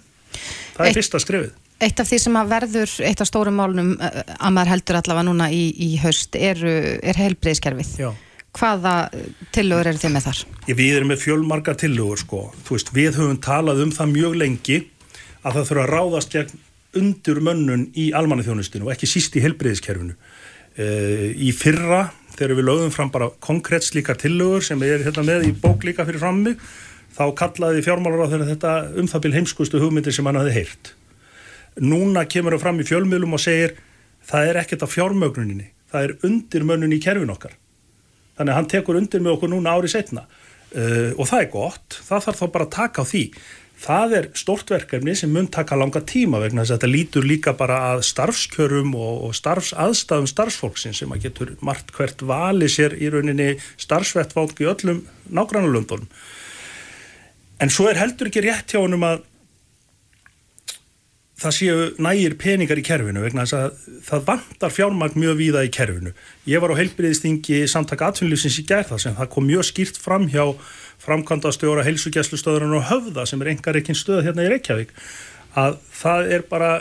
Það er Eitt... fyrsta skrifið.
Eitt af því sem að verður, eitt af stórum málunum eh, að maður heldur allavega núna í, í haust er, er heilbreyðskerfið. Já. Hvaða tillögur eru þið með þar?
Við erum með fjölmarga tillögur sko. Veist, við höfum talað um það mjög lengi að það þurfa að ráðast gegn undur mönnun í almannaþjónustinu og ekki síst í heilbreyðskerfinu. E, eh, í fyrra, þegar við lögum fram bara konkrétt slíka tillögur sem er hérna með í bók líka fyrir frammi, þá kallaði fjármálar á þetta um það byrj heimskustu hugmyndir sem hann hafi heyrt. Núna kemur það fram í fjölmiðlum og segir það er ekkert af fjármögnuninni það er undirmönnun í kerfin okkar. Þannig að hann tekur undir með okkur núna árið setna uh, og það er gott það þarf þá bara að taka á því það er stortverkefni sem mun taka langa tíma vegna þess að þetta lítur líka bara að starfskjörum og, og starfsaðstafum starfsfólksinn sem að getur margt hvert vali sér í rauninni starfsvettfólk í öllum nágrannulöndunum en svo er heldur ekki rétt hjá honum að það séu nægir peningar í kerfinu vegna þess að það vantar fjármagn mjög víða í kerfinu. Ég var á heilbriðistingi samtaka atvinnlýfsins í gerð það sem það kom mjög skýrt fram hjá framkvæmdastjóra heilsugjæslustöðurinn og höfða sem er engar ekki stöð hérna í Reykjavík að það er bara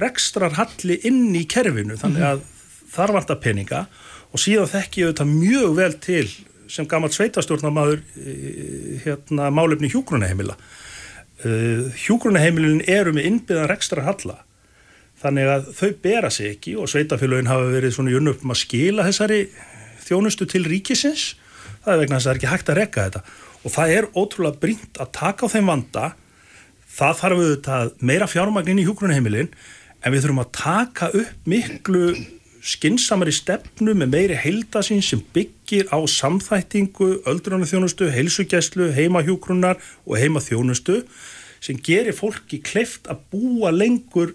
rekstrar halli inn í kerfinu þannig mhm. að þar vantar peninga og síðan þekk ég auðvitað mjög vel til sem gammalt sveitastjórnamaður eh, hérna málefni hjúgrunahemila uh, eh, hjúgrunaheimilin eru með innbyðan rekstra halla þannig að þau bera sig ekki og sveitafélagin hafa verið svona í unnöfum að skila þessari þjónustu til ríkisins. Það er vegna þess að það er ekki hægt að rekka þetta og það er ótrúlega brínt að taka á þeim vanda það þarf auðvitað meira fjármagnin í hjúgrunaheimilin en við þurfum að taka upp miklu skinsamari stefnu með meiri heildasín sem byggir á samþættingu, öldrunarþjónustu, heilsugjæslu, heimahjúgrunnar og heimaþjónustu sem gerir fólki kleift að búa lengur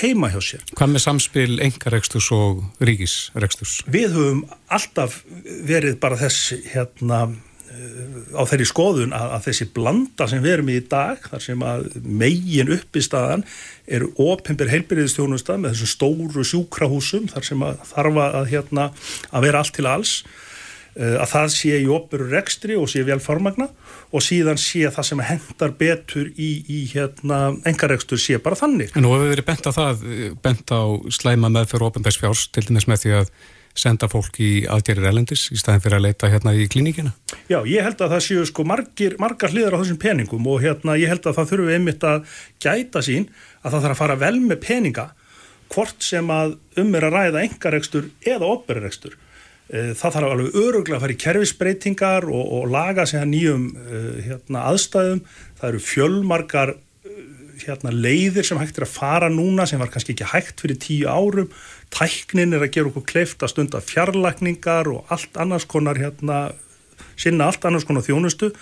heima hjá sér.
Hvað með samspil engareksturs og ríkisreksturs?
Við höfum alltaf verið bara þess hérna á þeirri skoðun að, að þessi blanda sem við erum í dag þar sem að megin upp í staðan eru opimbir heilbyrðistjónusta með þessum stóru sjúkrahúsum þar sem að þarfa að, hérna, að vera allt til alls eh, að það sé í opuru rekstri og sé vel formagna og síðan sé það sem hendar betur í, í hérna, engarekstur sé bara þannig.
En nú hefur við verið bent á það, bent á slæma með fyrir opimbærsfjárs til dæmis með því að senda fólk í aðgerðir elendis í staðin fyrir að leita hérna í klínikina?
Já, ég held að það séu sko margir, margar hliðar á þessum peningum og hérna ég held að það þurfu einmitt að gæta sín að það þarf að fara vel með peninga hvort sem að um er að ræða engarekstur eða operarekstur. Eh, það þarf alveg öruglega að fara í kerfisbreytingar og, og laga sig að nýjum uh, hérna, aðstæðum. Það eru fjölmarkar uh, hérna, leiðir sem hægt er að fara núna sem var kannski ekki hægt fyrir tíu árum tæknin er að gera okkur kleift að stunda fjarlækningar og allt annars konar hérna, sinna allt annars konar þjónustu.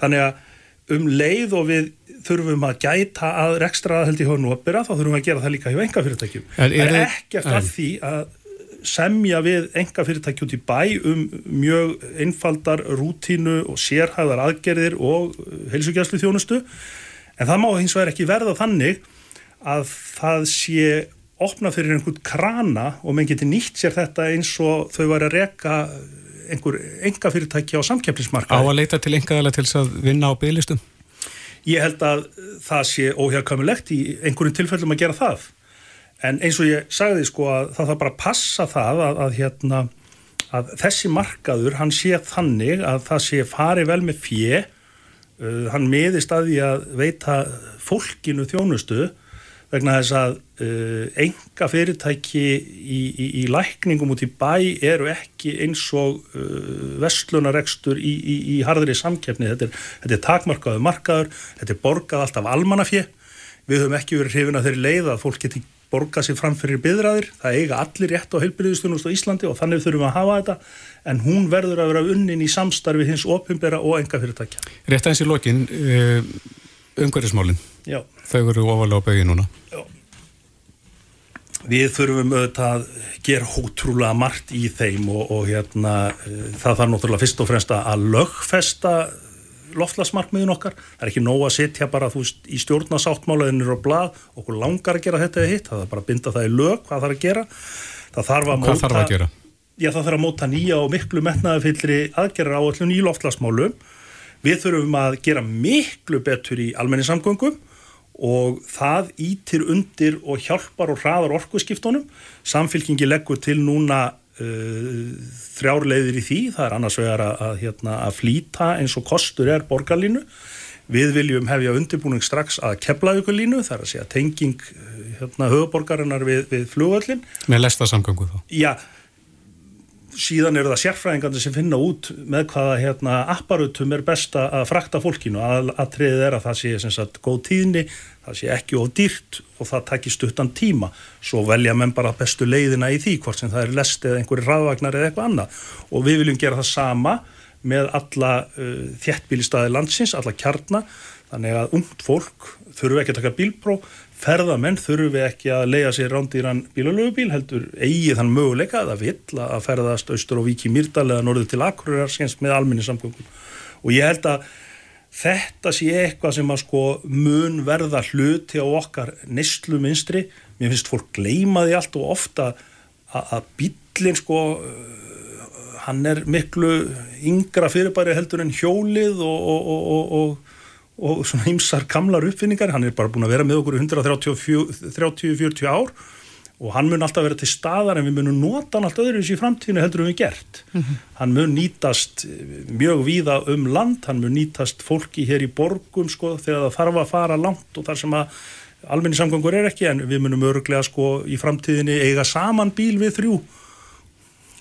Þannig að um leið og við þurfum að gæta að rekstra held í hónu opera þá þurfum við að gera það líka hjá enga fyrirtækjum það er ekkert að því að semja við enga fyrirtæki út í bæ um mjög einfaldar rútínu og sérhæðar aðgerðir og heilsugjastlu þjónustu en það má hins vegar ekki verða þannig að það sé opna fyrir einhvern krana og menn geti nýtt sér þetta eins og þau væri að reka einhver enga fyrirtæki á samkeppnismarkaði.
Á að leita til engaðala til þess að vinna á bygglistum?
Ég held að það sé óhjálpkamilegt í einhverjum tilfellum að gera það. En eins og ég sagði sko að það þarf bara að passa það að, að, hérna, að þessi markaður hann sé þannig að það sé farið vel með fjö, uh, hann miðist að því að veita fólkinu þjónustu vegna þess að enga fyrirtæki í, í, í lækningum út í bæ eru ekki eins og uh, vestlunarekstur í, í harðri samkefni. Þetta er, þetta er takmarkaðu markaður, þetta er borgað alltaf almannafjö. Við höfum ekki verið hrifin að þeirri leið að fólk geti borgað sér fram fyrir byðraðir. Það eiga allir rétt á heilbyrðistunust á Íslandi og þannig þurfum við að hafa þetta en hún verður að vera unnin í samstarfi hins opimbera og enga fyrirtækja.
Rétt aðeins í lokin, umhverjismálinn.
Já.
Þau eru ofalega á begið núna.
Já. Við þurfum auðvitað að gera ótrúlega margt í þeim og, og hérna það þarf náttúrulega fyrst og fremst að lögfesta loftlasmarkmiðin okkar. Það er ekki nóg að setja bara þú veist í stjórnasáttmálaðinir og blað okkur langar að gera þetta eða hitt. Það er bara að binda það í lög hvað er að gera. Það þarf að
móta... Þarf að?
Já það þarf að móta nýja og miklu metnaðafyllri aðgerra áallun í loftlasmálum. Við þurfum að gera miklu betur í almenningssamgöngum og það ítir undir og hjálpar og hraðar orkuskiptunum. Samfylkingi leggur til núna uh, þrjárleiðir í því, það er annars vegar að, að, hérna, að flýta eins og kostur er borgarlínu. Við viljum hefja undirbúning strax að kepla ykkur línu, það er að segja tenging hérna, höfuborgarinnar við, við flugvöllin.
Með lesta samgöngu þá?
Já, síðan eru það sérfræðingarnir sem finna út með hvaða hérna, apparutum er best að frakta fólkinu. Að, að treðið er að það sé sagt góð tíðni, það sé ekki of dýrt og það takir stuttan tíma. Svo velja menn bara bestu leiðina í því hvort sem það er lest eða einhverju raðvagnar eða eitthvað annað. Og við viljum gera það sama með alla uh, þjettbílistæði landsins, alla kjarnar þannig að ungt fólk þurfu ekki að taka bílpróf ferðamenn þurfi ekki að leia sér rándýran bílalögubíl heldur eigi þann möguleika að vill að ferðast austur og viki mýrdal eða norður til Akureyrar skens með alminni samgöngum og ég held að þetta sé eitthvað sem að sko mun verða hluti á okkar neistlu minstri, mér finnst fólk gleima því allt og ofta að bílinn sko hann er miklu yngra fyrirbæri heldur en hjólið og, og, og, og og svona ymsar kamlar uppfinningar, hann er bara búin að vera með okkur 130-40 ár og hann mun alltaf vera til staðar en við munum nota hann alltaf öðruvis í framtíðinu heldur um við gert. Mm -hmm. Hann mun nýtast mjög víða um land, hann mun nýtast fólki hér í borgum sko þegar það þarf að fara langt og þar sem að almenni samgangur er ekki en við munum öruglega sko í framtíðinu eiga saman bíl við þrjú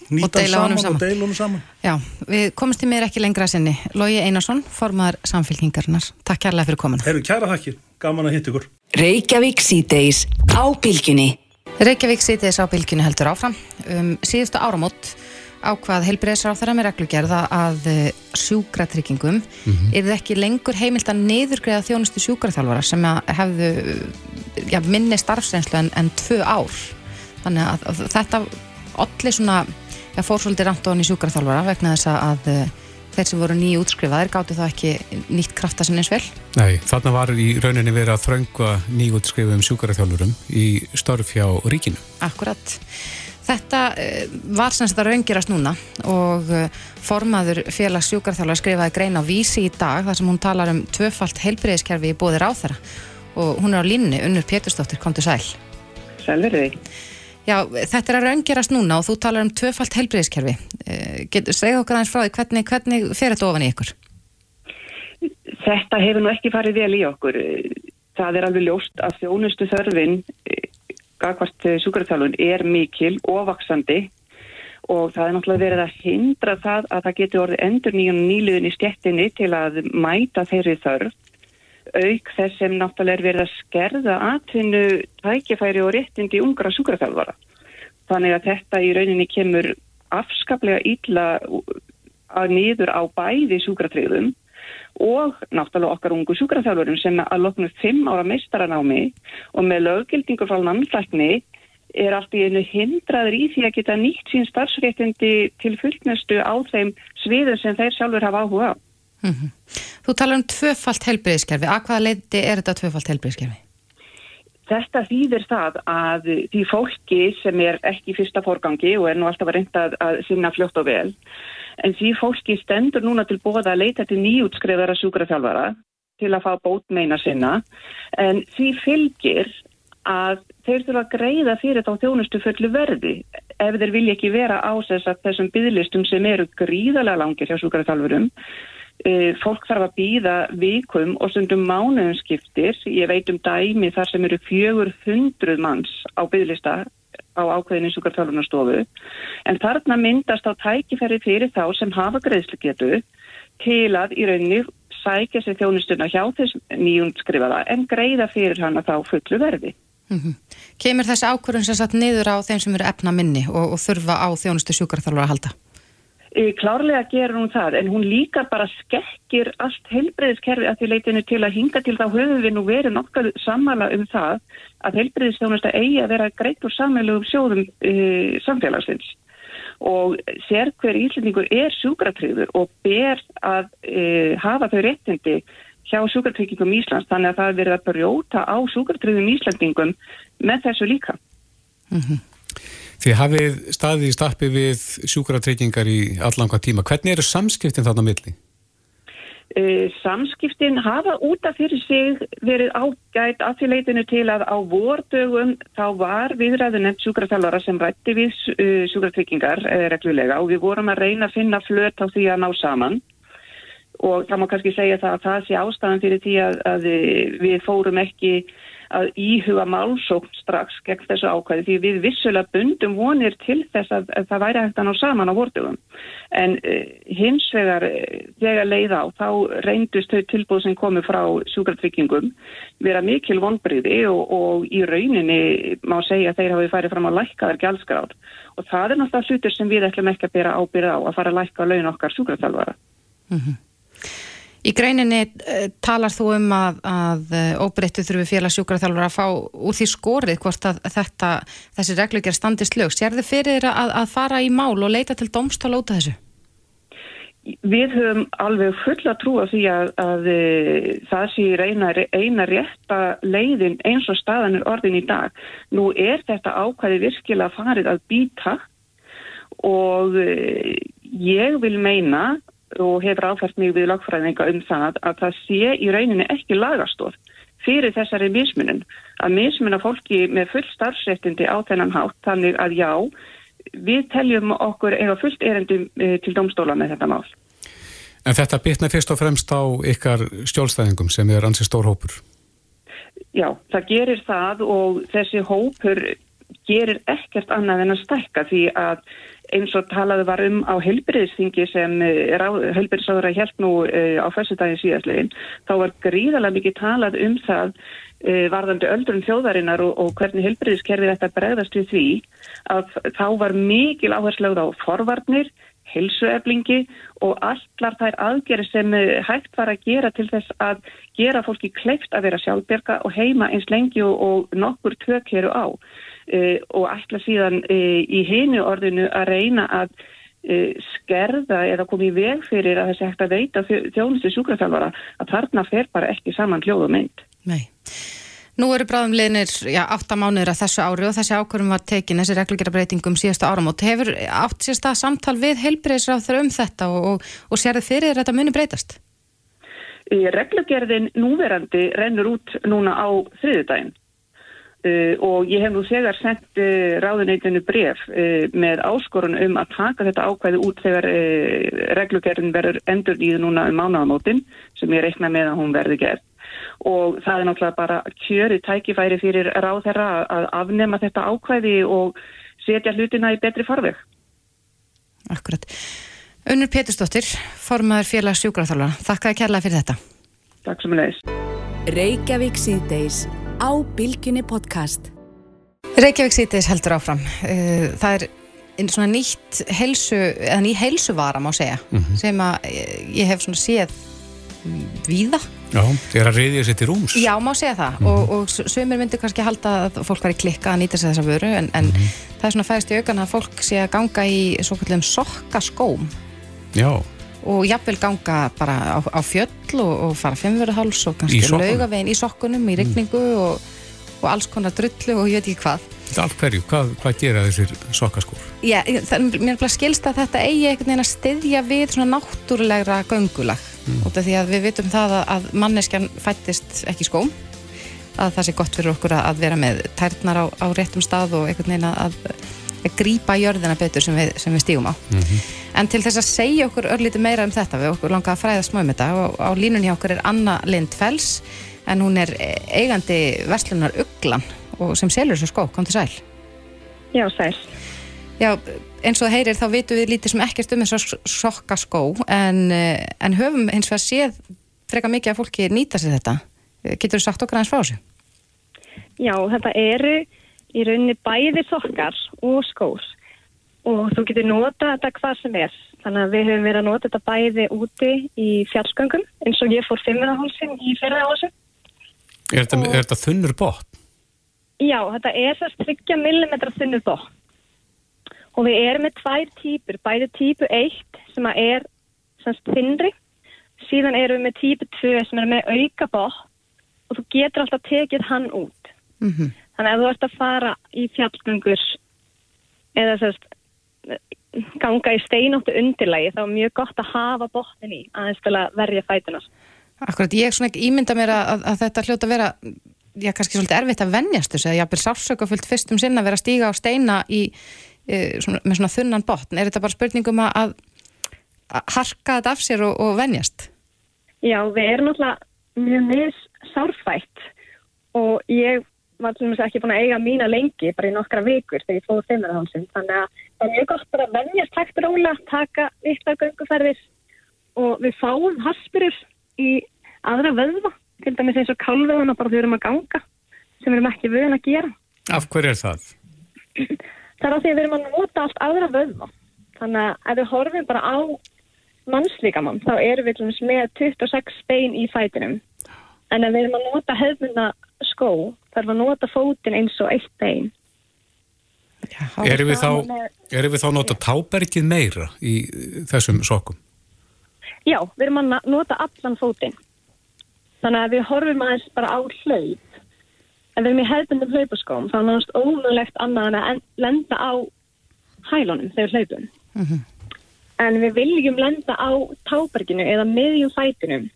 nýta saman, saman og deila honum saman.
Já, við komumst í mér ekki lengra sinni. Lógi Einarsson, formadur samfélkingarnar Takk kærlega fyrir komuna.
Herru, kæra þakkir, gaman að hitta ykkur.
Reykjavík síðdeis á bylginni
Reykjavík síðdeis á bylginni heldur áfram. Um, síðustu áramót ákvað heilbreyðsráþara með reglugerða að eh, sjúkratryggingum mm -hmm. er það ekki lengur heimilt að neyðurgreða þjónustu sjúkraþjálfara sem hefðu ja, minni starfsreynslu en, en tvö ár. Þannig að, að þetta allir svona það fór svolítið rangt á hann í sjúkarþálfara vegna þess að uh, þeir sem voru nýju útskrifaðir gáttu þá ekki nýtt krafta sem eins vel.
Nei, þarna var í rauninni verið að þröngva nýju útskrifuðum sjúkarþjálfurum í störf hjá ríkinu.
Akkurat. Þetta uh, var semst að raungirast núna og uh, formaður félags sjúkarþjálfara skrifaði grein á vísi í dag þar sem hún talar um tvöfalt heilbreyðiskerfi í bóðir áþara og hún er á línni, Unnur Pétursdóttir, kom til sæl.
Sælverði.
Já, þetta er að raungerast núna og þú talar um tvöfalt helbriðiskerfi. Eh, segð okkar aðeins frá því, hvernig, hvernig fer þetta ofan í ykkur?
Þetta hefur nú ekki farið vel í okkur. Það er alveg ljóst að þjónustu þörfin, gagvart súkarþjálfun, er mikil og vaksandi og það er náttúrulega verið að hindra það að það getur orðið endur nýjum nýluðin í stjettinni til að mæta þeirri þörf auk þess sem náttúrulega er verið að skerða atvinnu tækifæri og réttindi ungra súkraþjálfara. Þannig að þetta í rauninni kemur afskaplega ítla að niður á bæði súkratriðum og náttúrulega okkar ungu súkraþjálfurum sem að loknu fimm ára meistaranámi og með löggildingu frá landlækni er allt í einu hindraður í því að geta nýtt sín starfsréttindi til fullnestu á þeim sviðum sem þeir sjálfur hafa áhuga á.
Mm -hmm. Þú talar um tvöfalt helbriðskerfi. Að hvaða leiti er þetta tvöfalt helbriðskerfi?
þetta þýðir það að því fólki sem er ekki fyrsta fórgangi og er nú alltaf að reynda að, að sinna fljótt og vel, en því fólki stendur núna til bóða að leita til nýjútskrifara sjúkraþjálfara til að fá bótmeina sinna, en því fylgir að þeir þurfa að greiða fyrir þá þjónustu fullu verði ef þeir vilja ekki vera á þessum bygglistum sem eru gríðarlega langir hjá sjúkraþjálfurum E, fólk þarf að býða vikum og stundum mánuðum skiptir. Ég veit um dæmi þar sem eru 400 manns á bygglista á ákveðinu sjúkarþjálfunarstofu. En þarna myndast á tækifæri fyrir þá sem hafa greiðslugetu til að í rauninni sækja sér þjónustuna hjá þess nýjum skrifaða en greiða fyrir hana þá fullu verði.
Mm -hmm. Kemur þessi ákvörðun sem satt niður á þeim sem eru efna minni og, og þurfa á þjónustu sjúkarþjálfur að halda?
Klárlega gerur hún það en hún líka bara skekkir allt heilbreyðiskerfi að því leitinu til að hinga til þá höfum við nú verið nokkuð sammala um það að heilbreyðistjónusta eigi að vera greitt úr sammeilugum sjóðum e, samfélagsins og sér hver íslendingur er sjúkratrygður og ber að e, hafa þau réttindi hjá sjúkratryggingum Íslands þannig að það verið að brjóta á sjúkratryggðum Íslandingum með þessu líka.
Mm -hmm.
Þið hafið staðið í stappi við sjúkratryggingar í allanga tíma. Hvernig eru samskiptin þarna milli?
Uh, samskiptin hafa út af fyrir sig verið ágætt að því leitinu til að á vordögum þá var viðræðu nefnt sjúkraþjálfara sem rætti við uh, sjúkratryggingar uh, reglulega og við vorum að reyna að finna flöt á því að ná saman og það má kannski segja það að það sé ástæðan fyrir því að, að við fórum ekki að íhuga málsókn strax gegn þessu ákvæði því við vissulega bundum vonir til þess að, að það væri hægt að ná saman á vortugum. En uh, hins vegar uh, þegar leið á þá reyndust þau tilbúð sem komu frá sjúkartryggingum vera mikil vonbriði og, og í rauninni má segja að þeir hafi farið fram á lækkaðar gjaldskráð og það er náttúrulega hlutur sem við ætlum ekki að bera ábyrða á að fara að lækka laun okkar sjúkartálvara.
Mm -hmm. Í greininni uh, talar þú um að, að uh, óbreyttu þurfi félagsjúkraþjálfur að fá úr því skorið hvort að þetta, þessi reglugjör standist lög. Sér þið fyrir að, að fara í mál og leita til domstála út af þessu?
Við höfum alveg fulla trú af því að, að uh, það sé reyna, eina rétta leiðin eins og staðanir orðin í dag. Nú er þetta ákvæði virkilega farið að býta og ég vil meina og hefur áfært mig við lagfræðinga um það að það sé í rauninni ekki lagastof fyrir þessari mismunum að mismuna fólki með full starfsréttindi á þennan hátt þannig að já, við teljum okkur eða fullt erendum eh, til domstóla með þetta mál.
En þetta bitna fyrst og fremst á ykkar stjólstæðingum sem er ansið stór hópur?
Já, það gerir það og þessi hópur gerir ekkert annað en að stækka því að eins og talaðu var um á helbriðsþingi sem eh, helbriðsáður að hjælt nú uh, á fyrstudagin síðastlegin, þá var gríðalega mikið talað um það uh, varðandi öldrun þjóðarinnar og, og hvernig helbriðskerfi þetta bregðast við því að þá var mikil áhersluð á forvarnir, helsueflingi og allar þær aðgeri sem hægt var að gera til þess að gera fólki kleift að vera sjálfberga og heima eins lengi og, og nokkur tökkeru á. uh, og ætla síðan uh, í hinu orðinu að reyna að uh, skerða eða koma í veg fyrir að þessi hægt að veita þjónustu sjúkraþjálfara að þarna fer bara ekki saman hljóð og mynd.
Nei. Nú eru bráðum liðnir, já, 8 mánuður að þessu ári og þessi ákvörum var tekin, þessi reglugjörabreitingum síðasta áram og hefur átt að samtal við heilbreyðsráð um þetta og, og, og sér þið fyrir þetta muni breytast?
Reglugjörðin núverandi rennur út núna á þriðudaginn Uh, og ég hef nú þegar sendt uh, ráðuneytinu bref uh, með áskorun um að taka þetta ákvæði út þegar reglugerðin verður endur í núna um mánagamótin sem ég reikna með að hún verði gerð og það er náttúrulega bara kjöri tækifæri fyrir ráð þeirra að afnema þetta ákvæði og setja hlutina í betri farveg.
Akkurat. Unnur Pétursdóttir, formadur félags sjúkraþála. Þakka að kærlega fyrir þetta.
Takk sem
síðdeis á Bilginni podcast.
Reykjavík síðdeis heldur áfram. Eh, það er einn svona nýtt helsu, eða ný helsuvara má segja, mm -hmm. sem að ég hef svona séð víða.
Já, það er að reyðja sér til rúms.
Já, má segja það mm -hmm. og, og sömur myndir kannski halda að fólk var í klikka að nýta sér þessa vöru en, en mm -hmm. það er svona fæðist í aukan að fólk sé að ganga í svo kallum sokkaskóm.
Já
og jafnvel ganga bara á, á fjöll og, og fara fimmverðuháls og kannski laugavegin í sokkunum í rigningu mm. og, og alls konar drullu og ég veit ekki hvað
Af hverju, hvað, hvað gera þessir sokkaskór?
Já, það, mér er bara skilst að þetta eigi einhvern veginn að styðja við svona náttúrulegra göngulag
Mm.
út af því að við vitum það að, að manneskjan fættist ekki skóm að það sé gott fyrir okkur að, að vera með tærnar á, á réttum stað og einhvern veginn að, að grípa jörðina betur sem við, sem við stígum á. En til þess að segja okkur örlítið meira um þetta við okkur langa að fræða smá um þetta og á línun hjá okkur er Anna Lind Fells en hún er eigandi verslunar Uglan og sem selur þessu skó, kom til sæl.
Já, sæl.
Já, eins og heyrir þá vitum við lítið sem ekkert um þess að sokka skó en, en höfum hins vegar séð freka mikið að fólki nýta sér þetta getur þú sagt okkar aðeins frá þessu?
Já, þetta eru í rauninni bæði sokkar og skór og þú getur nota þetta hvað sem er. Þannig að við höfum verið að nota þetta bæði úti í fjallsgöngum eins og ég fór fimmurahálsin í fyrrahásu.
Er þetta, er þetta þunnur bótt?
Já, þetta er þess 30 mm þunnur bótt og við erum með tvær típur, bæði típu 1 sem að er þinnri, síðan erum við með típu 2 sem er með auka bótt og þú getur alltaf tekið hann út.
Mm -hmm.
Þannig að þú ert að fara í fjallgöngur eða sérst ganga í steinóttu undirlægi þá er mjög gott að hafa botnin í aðeins til að verja fætunar.
Akkurat, ég svona ekki ímynda mér að, að þetta hljóta að vera já, kannski svolítið erfitt að venjast þessu eða jafnvel sársöka fullt fyrst um sinna að vera að stíga á steina í, e, svona, með svona þunnan botn. Er þetta bara spurningum að, að harka þetta af sér og, og venjast?
Já, við erum náttúrulega mjög mis sárfætt. Og ég var til dæmis ekki búin að eiga mína lengi bara í nokkra vikur þegar ég fóði fimmurhánsinn þannig að það er mjög gott bara að venjast hægt róla, taka vittar gönguferðir. Og við fáum haspurur í aðra vöðva til dæmis eins og kálvöðuna bara þegar við erum að ganga sem við erum ekki vöðin að gera.
Af hverju er það?
það er að því við erum að nota allt aðra vöðva. Þannig að ef við horfum bara á mannslíkamann þá erum við með 26 bein í fætinum en ef við erum að nota hefðmynda skó þarf að nota fótin eins og eitt bein
Erum við, þá, erum við þá að nota tábergið meira í þessum sokkum?
Já, við erum að nota allan fótin þannig að við horfum aðeins bara á hlaup ef við erum í hefðmyndum hlaupaskóm þá er náttúrulega ómögulegt annað en að en- lenda á hælunum þegar við hlaupum.
Mhm.
en við viljum lenda á táberginu eða miðjum fætinum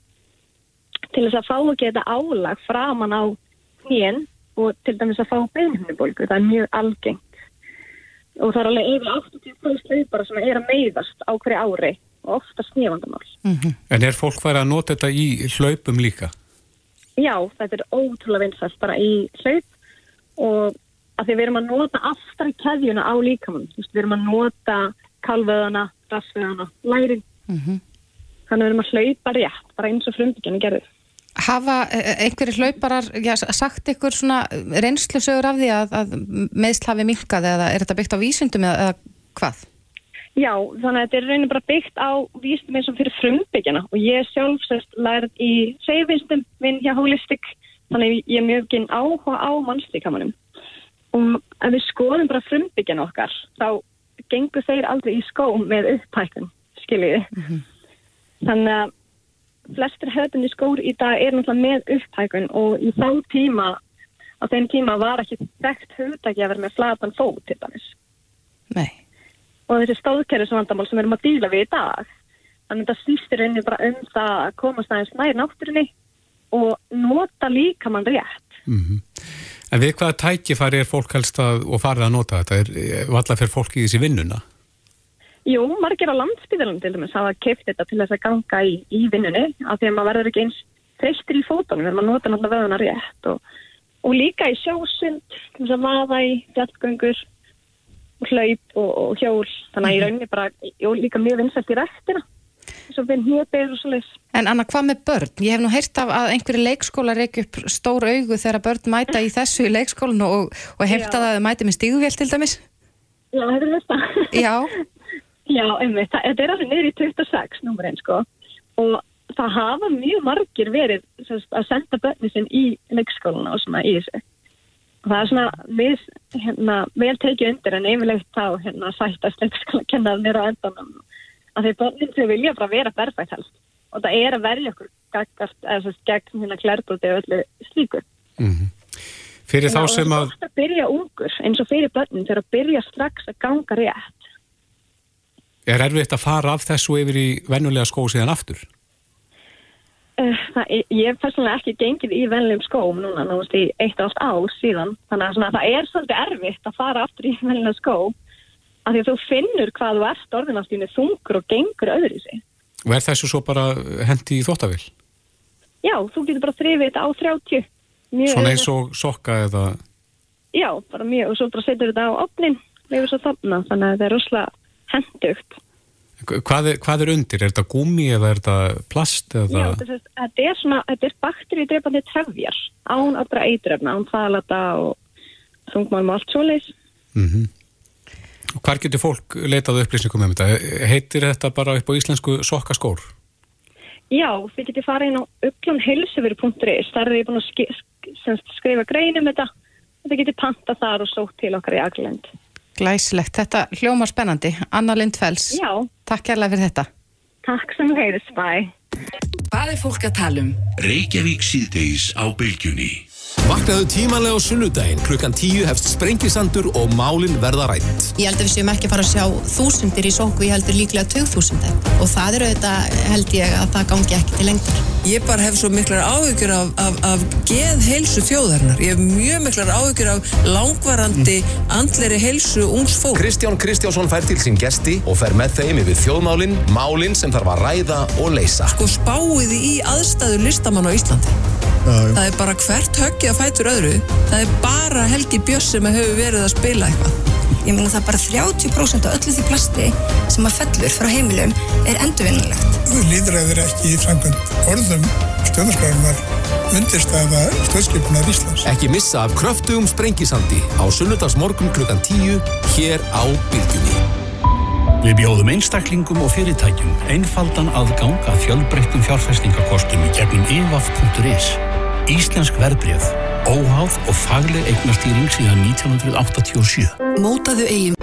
til þess að fá ekki þetta álag framan á hnén og til dæmis að fá beinhundubólgu, það er mjög algengt og það er alveg yfir 80% hlaupara sem er að meiðast á hverju ári og ofta snýfandamál.
En er fólk farið að nota þetta í hlaupum líka?
Já, þetta er ótrúlega vinsast bara í hlaup og að því við erum að nota aftar í keðjuna á líkamann, við erum að nota kalvöðana, rassvöðana, lærin,
Mhm.
þannig við erum að hlaupa rétt, bara eins og frumbyggjarni gerði.
Hafa eh, einhverjir hlauparar já, sagt ykkur svona reynslusögur af því að, að meðsl hafi minkað eða er þetta byggt á vísundum eða, eða hvað?
Já, þannig að þetta er raunin bara byggt á vístum eins og fyrir frumbyggjana og ég sjálf sérst lærið í segjuvinstum minn hjá Holistic þannig að ég er mjög ekki áhuga á mannslíkamanum. Og ef við skoðum bara frumbyggjana okkar þá gengur þeir aldrei í skó með upphækkun, skiljiði. Þannig að flestir höfðunni skór í dag er náttúrulega með upphækkun og í þá tíma á þeim tíma var ekki þekkt vera með flatan fót til dæmis
Nei.
og þessi stóðkerfisvandamál sem við erum að díla við í dag þannig að þetta snýstir inni bara um það að komast aðeins nær náttúrunni og nota líkamann rétt
Mm En við hvaða tækifæri er fólk helst að, og farið að nota þetta? Er valla fyrir fólk í þessi vinnuna?
Jú, margir á landsbyðalum til dæmis hafa keift þetta til þess að ganga í, í vinnunni af því að maður verður ekki eins þreyttir í fótunum þegar maður nota náttúrulega vöðuna rétt og, og líka í sjósund til þess að vaða í fjallgöngur og hlaup og, og hjól þannig að ég raunni bara og líka mjög vinsælt í rættina eins og svo leys
En Anna, hvað með börn? Ég hef nú heyrt af að einhverju leikskóla reykja upp stór augu þegar börn mæta í þessu í leikskólan og, og heyrt
Já.
að það mæti með stígvél til dæmis.
Já, þetta er þetta
Já.
Já, einmitt, það- þetta er alveg niður í 26 númerinn sko. Og það hafa mjög margir verið sagt, að senda börni sinn í leikskóluna og svona í þessu. Og það er svona við, hérna, vel tekið undir en yfirlegt þá hérna sættast leikskóla kennaðnir á endanum. Að því börnin þau vilja bara vera berfætt helst. Og það er að verja okkur gaggart, eða svo gegn hérna klærbroti og öllu slíku.
Fyrir þá
Já, og
sem
það
að,
er gott að byrja ungur eins og fyrir börnin þegar að byrja strax að ganga rétt.
Er erfitt að fara af þessu yfir í vennulega skó síðan aftur?
Uh, það, ég hef persónulega ekki gengið í venlegum skóm núna náðast í eitt allt ár síðan þannig að það er svolítið erfitt að fara aftur í venlega skó af því að þú finnur hvað þú ert orðinastíðinu þungur og gengur öðru í sig.
Og er þessu svo bara hendi í þóttavill?
Já, þú getur bara þrifið þetta á 30. Mjög
Svona eins og sokka eða,
Já, bara mjög og svo bara setur þetta á opnin leifur svo þarna þannig að þetta er rosalega hendugt.
hvað hvað er undir? Er þetta gúmi eða er þetta plast eða?
Já, þetta þetta er svona, þetta er bakteríudreipandi trefjar án allra eitrefna, án þalata og þungmálum og allt svoleiðis.
Mm Og hvar getur fólk leitað upplýsningum um þetta? Heitir þetta bara upp á íslensku sokkaskór?
Já, þið getið farið inn á uglunheilsuveri.is, þar er ég búin að skrifa grein um þetta og þið getið panta þar og sótt til okkar í Aglend.
Glæsilegt, þetta hljómar spennandi. Anna Lindfells,
Já.
takk kærlega fyrir þetta.
Takk sem heiðis, bæ.
Hvað er fólk að tala um?
Reykjavík síðdeis á bylgjunni
Vaknaðu tímanlega á sunnudaginn, klukkan tíu hefst sprengisandur og málin verða rætt.
Ég held að við séum ekki að fara að sjá þúsundir í sóku, ég heldur líklega tögþúsundir og það er auðvitað, held ég, að það gangi ekki til lengtur.
Ég bara hef svo miklar áhyggjur af, af, af geð heilsu þjóðarinnar. Ég hef mjög miklar áhyggjur af langvarandi andleri heilsu ungs fólk.
Kristján Kristjánsson fær til sín gesti og fer með þeim yfir þjóðmálin, málin sem þarf að ræða og leysa.
Sko spáiði í aðstæður listamann á Íslandi. Það er bara hvert höggið að fætur öðru. Það er bara Helgi Björns sem hefur verið að spila eitthvað.
Ég meina það er bara 30% af öllu því plasti sem að fellur frá heimilum er endurvinnulegt.
Líðræðir ekki í framkvæmt orðum stjórnarskrárunar undirstæða stjórnskipunar Íslands.
Ekki missa af kröftugum sprengisandi á sunnudagsmorgun klukkan tíu hér á Bylgjunni.
Við bjóðum einstaklingum og fyrirtækjum einfaldan aðgang að fjölbreyttum fjárfestingakostum í gegnum evaf.is. Íslensk verðbréf, óháð og fagleg eignastýring síðan 1987.
Mótaðu eigin.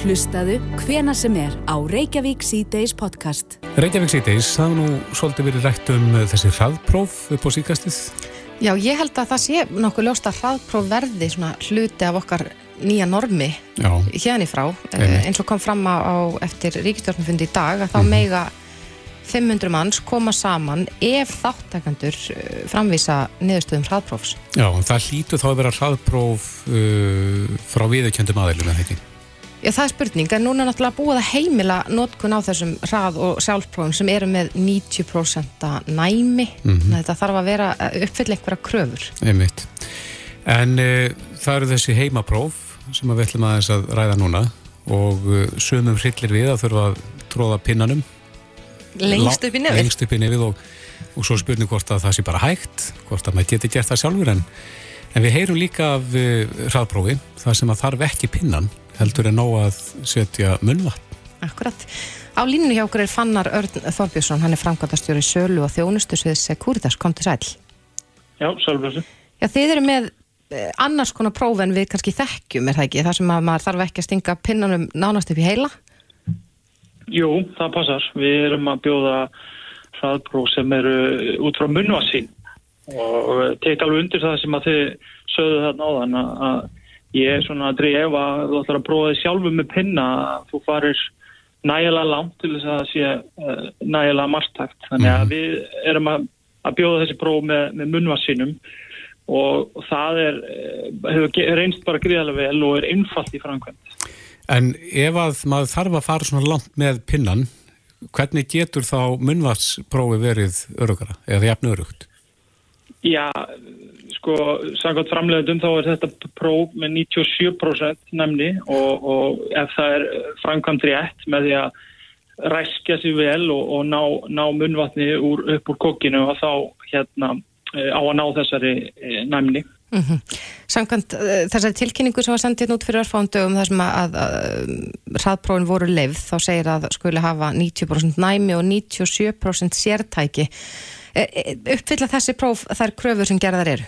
Hlustaðu hvena sem er á Reykjavík C-Days podcast.
Reykjavík síðdeis, það er nú svolítið verið rætt um uh, þessi hraðpróf upp á síkastið.
Já, ég held að það sé nokkuð ljóst að hraðpróf verði svona hluti af okkar nýja normi
Já.
hérna í frá, Eh, eins og kom fram á, á eftir ríkistjórnfundi í dag að þá
Mhm.
meiga 500 manns koma saman ef þáttakandur eh, framvísa niðurstöðum hraðprófs.
Já, en það hlýtu þá að vera hraðpróf uh, frá viðurkjöndum aðeilum, eða ekki?
Já, það er spurning, en núna er náttúrulega búið að heimila notkun á þessum hrað- og sjálfprófum sem eru með 90% næmi, þannig að þetta þarf að vera að uppfylla einhverja kröfur.
Einmitt. En uh, það eru þessi heimapróf sem við ætlum aðeins að ræða núna og uh, sumum hryllir við að þurfa að tróða pinnanum
Lengst upp í nefið.
lengst upp í nefið og, og svo spurning hvort að það sé bara hægt hvort að maður geti gert það sjálfur en, en við heyrum líka af uh, hraðprófi það sem að þarf ekki pinnan heldur en nóg að setja munnvatn
Akkurat. Á línu hjá okkur er Fannar Örn Þorbjörnsson, hann er framkvæmdastjóri sölu og þjónustu sviðs Securitas, kom til sæl.
Já.
Já, þið eru með eh, annars konar próf en við kannski þekkjum, er það ekki? Það sem að maður þarf ekki að stinga pinnanum nánast upp í heila?
Jú, það passar. Við erum að bjóða hraðpróf sem eru út frá munnvarsín og tek alveg undir það sem að þið sögðu þarna áðan að- að ég er svona að dreif að þú ætlar að prófa þið sjálfu með pinna að þú farir nægilega langt til þess að það sé uh, nægilega margtækt. Þannig að við erum að, að bjóða þessi próf með, með munnvarsínum og, það er, eh, hefur reynst bara gríðarlega vel og er einfalt í framkvæmt.
En ef að maður þarf að fara svona langt með pinnan hvernig getur þá munnvatsprófi verið örugara eða jafn örugt?
Já, sko, samkvæmt framleiðendum þá er þetta próf með 97% nefni og, og ef það er framkvæmt rétt með því að ræskja sér vel og, og ná, ná munnvatni úr, upp úr kokkinu og þá hérna eh, á að ná þessari eh,
Mm Samkvæmt uh, þessari tilkynningu sem var sendið út fyrir örfándögum þar sem að, að, að hraðprófin voru leifð þá segir að skuli hafa 90% næmi og 97% sértæki. E, e, uppfylla þessi próf þær kröfur sem gerðar eru?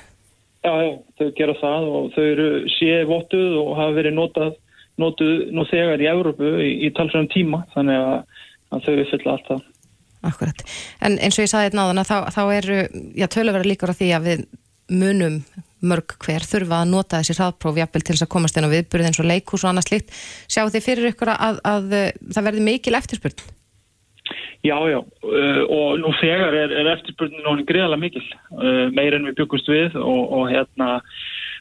Já, já, þau gera það og þau eru séð vottuð og hafa verið notað, notuð nú þegar í Európu í, í talsvæðum tíma þannig að, að þau uppfylla allt það.
Akkurat. En eins og ég saði þetta náðan að þá, þá eru, já, töluverða líkur á því að við munum mörg hver þurfa að nota þessi hraðpróf jafnvel til þess að komast inn á viðburð eins og leikús og annað slíkt. Sjáu þið fyrir ykkur að, að, að það verði mikil eftirspurn?
Já, já, uh, og nú þegar er, er eftirspurnin núna greiðalega mikil, uh, meir en við byggust við og, og hérna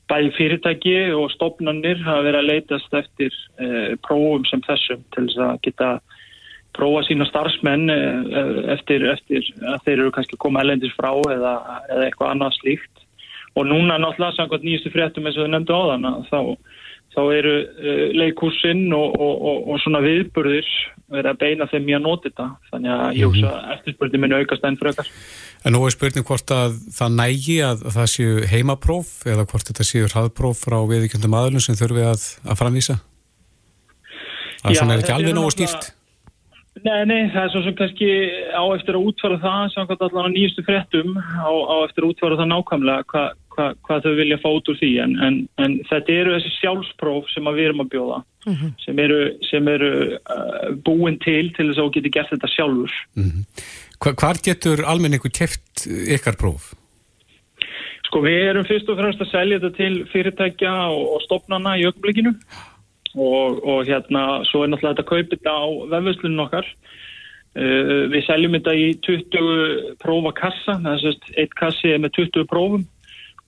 bæði fyrirtæki og stopnarnir hafa verið að leitast eftir uh, prófum sem þessum til þess að geta prófa sína starfsmenn eftir, eftir að þeir eru kannski að koma elendis frá eða, eða eitthvað annað slíkt og núna náttúrulega samkvæmt nýjustu fréttum eins og þau nefndu á þann þá, þá eru leikursinn og, og, og, og svona viðburðir verið að beina þeim í að nota þetta. Þannig að ég hugsa að eftirspurning minn aukast enn frekar.
En nú er spurning hvort að það nægi að, að það séu heimapróf eða hvort þetta séu hraðpróf frá viðkjöndum aðlun sem þurfi að, að framvísa? Það
Já,
er ekki alveg nógu skýrt.
Nei, nei, það er svo sem kannski á eftir að útfæra það samkvæmt allan á nýjustu fréttum á, á eftir að útfæra það nákvæmlega hvað hva, hva þau vilja fá út úr því. En, en, en þetta eru þessi sjálfspróf sem að við erum að bjóða sem eru, sem eru uh, búin til til þess að þú geti gert þetta sjálfur.
Hva, Hvar getur almenningu keft ykkar próf?
Sko við erum fyrst og fremst að selja þetta til fyrirtækja og, og stopnana í ögnblikinu og, og hérna svo er náttúrulega þetta að kaupa þetta á vefverslunum okkar. Uh, við seljum þetta í 20 prófa kassa það er sérst, eitt kassi er með 20 prófum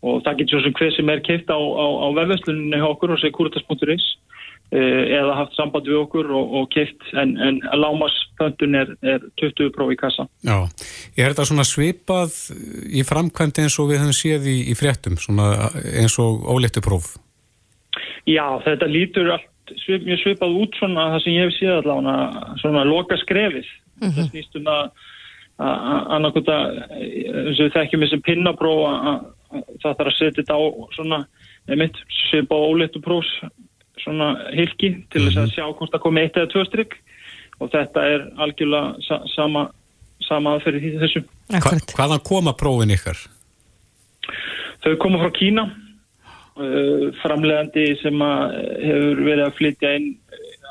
og það getur svo sem hver sem er keipt á, á, á vefversluninu hjá okkur og segir kuritas.is uh, eða haft samband við okkur og, og keipt en, en lámaspöntun er, er 20 próf í kassa.
Já, er þetta svona svipað í framkvæmdi eins og við höfum séð í, í fréttum, svona eins og óléttu próf?
Já, þetta lítur allt svip, mjög svipað út svona það sem ég hef séð allavega svona loka skrefið það snýst um að annarkot að eins og við þekkjum þessum pinnapróf að það þarf að setja þetta á svona einmitt svipað óleittu prófs svona hilki til þess að sjá hvort það komi eitt eða tvö strikk og þetta er algjörlega sa sama, sama aðferði því þessu.
Hva, hvaðan koma prófin ykkar?
Þau koma frá Kína uh, framlegandi sem að hefur verið að flytja inn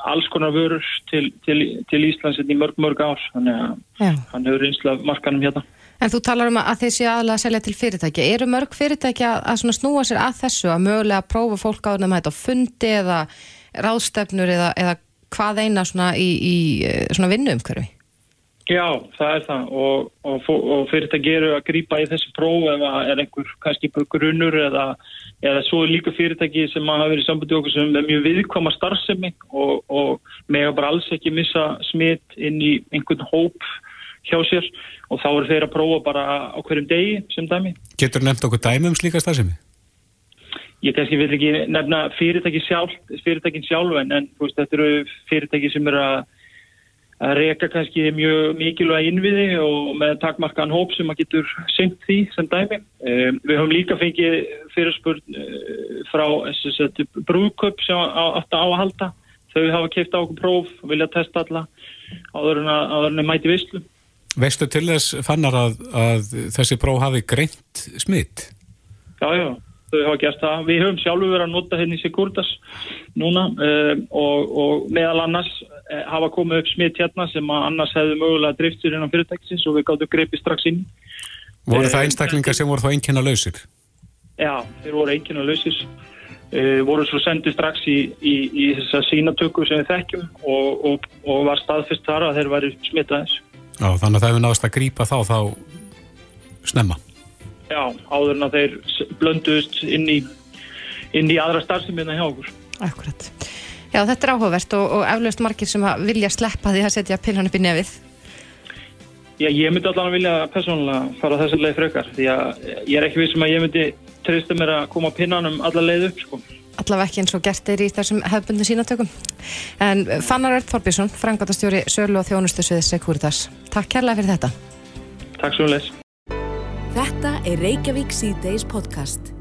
alls konar vörur til, til, til Íslands hérna í mörg mörg ár. Þannig að
Já.
hann hefur af markanum hérna
En þú talar um að þeir séu aðalega að selja til fyrirtækja. Eru mörg fyrirtækja að snúa sér að þessu, að mögulega prófa fólk á þetta á fundi eða ráðstefnur eða, eða hvað eina í, í svona vinnuumhverfi?
Já, það er það og, og, og fyrirtæki eru að grípa í þessi próf það er einhver kannski grunnur eða, eða svo líka fyrirtæki sem hafa verið í sambandi okkur sem er mjög viðkvæma starfsemi og, og mega bara alls ekki missa smitt inn í einhvern hóp hjá sér og þá eru þeir að prófa bara á hverjum degi sem dæmi.
Getur nefnt okkur dæmi um slíka starfsemi?
Ég kannski vil ekki nefna fyrirtæki sjálf, fyrirtækin sjálf en, en veist, þetta eru fyrirtæki sem eru að reyka kannski mjög mikilvæg innviði og með takmarkaðan hóp sem að getur syngt því sem dæmi. Um, við höfum líka fengið fyrirspurn uh, frá sagt, brúðköp sem á- átti á að halda. Þau hafa keift á okkur próf og vilja testa alla áður en að, mæti visslu.
Veistu til þess fannar að, að þessi próf hafi greint smitt?
Já, já, þau hafa gert það. Við höfum sjálfur verið að nota henni Sigurdas núna um, og, og meðal annars eh, hafa komið upp smitt hérna sem annars hefðu mögulega driftur innan fyrirtækisins og við gáttum greipið strax inn.
Voru
Eh,
það einstaklingar sem voru þá einnkynna lausir?
Já, þeir voru að lausir. Uh, voru svo sendið strax í, í, í þessa sínatöku sem við þekkjum og, og, og var staðfyrst þar að þeir væri smittaðis.
Já, þannig að það hefur náðast að grípa þá þá snemma.
Já, áður en að þeir blönduðust inn í, inn í aðra starfseminna hjá okkur.
Akkurat. Já, þetta er áhugavert og, og eflaust margir sem að vilja sleppa því að setja pillan upp í nefið.
Já, ég myndi allan að vilja persónulega fara þessi leið frekar því að ég er ekki vissum að ég myndi treysta mér að koma pinnanum alla leið upp sko.
Allavega ekki eins og gert er í þessum hefbundu sínatökum. En Fannar Örd Þorbjörnsson, frangværtastjóri Sölu og þjónustu sviðis Securitas. Takk kærlega fyrir þetta.
Takk svo leis.
Þetta er Reykjavík C-Days podcast.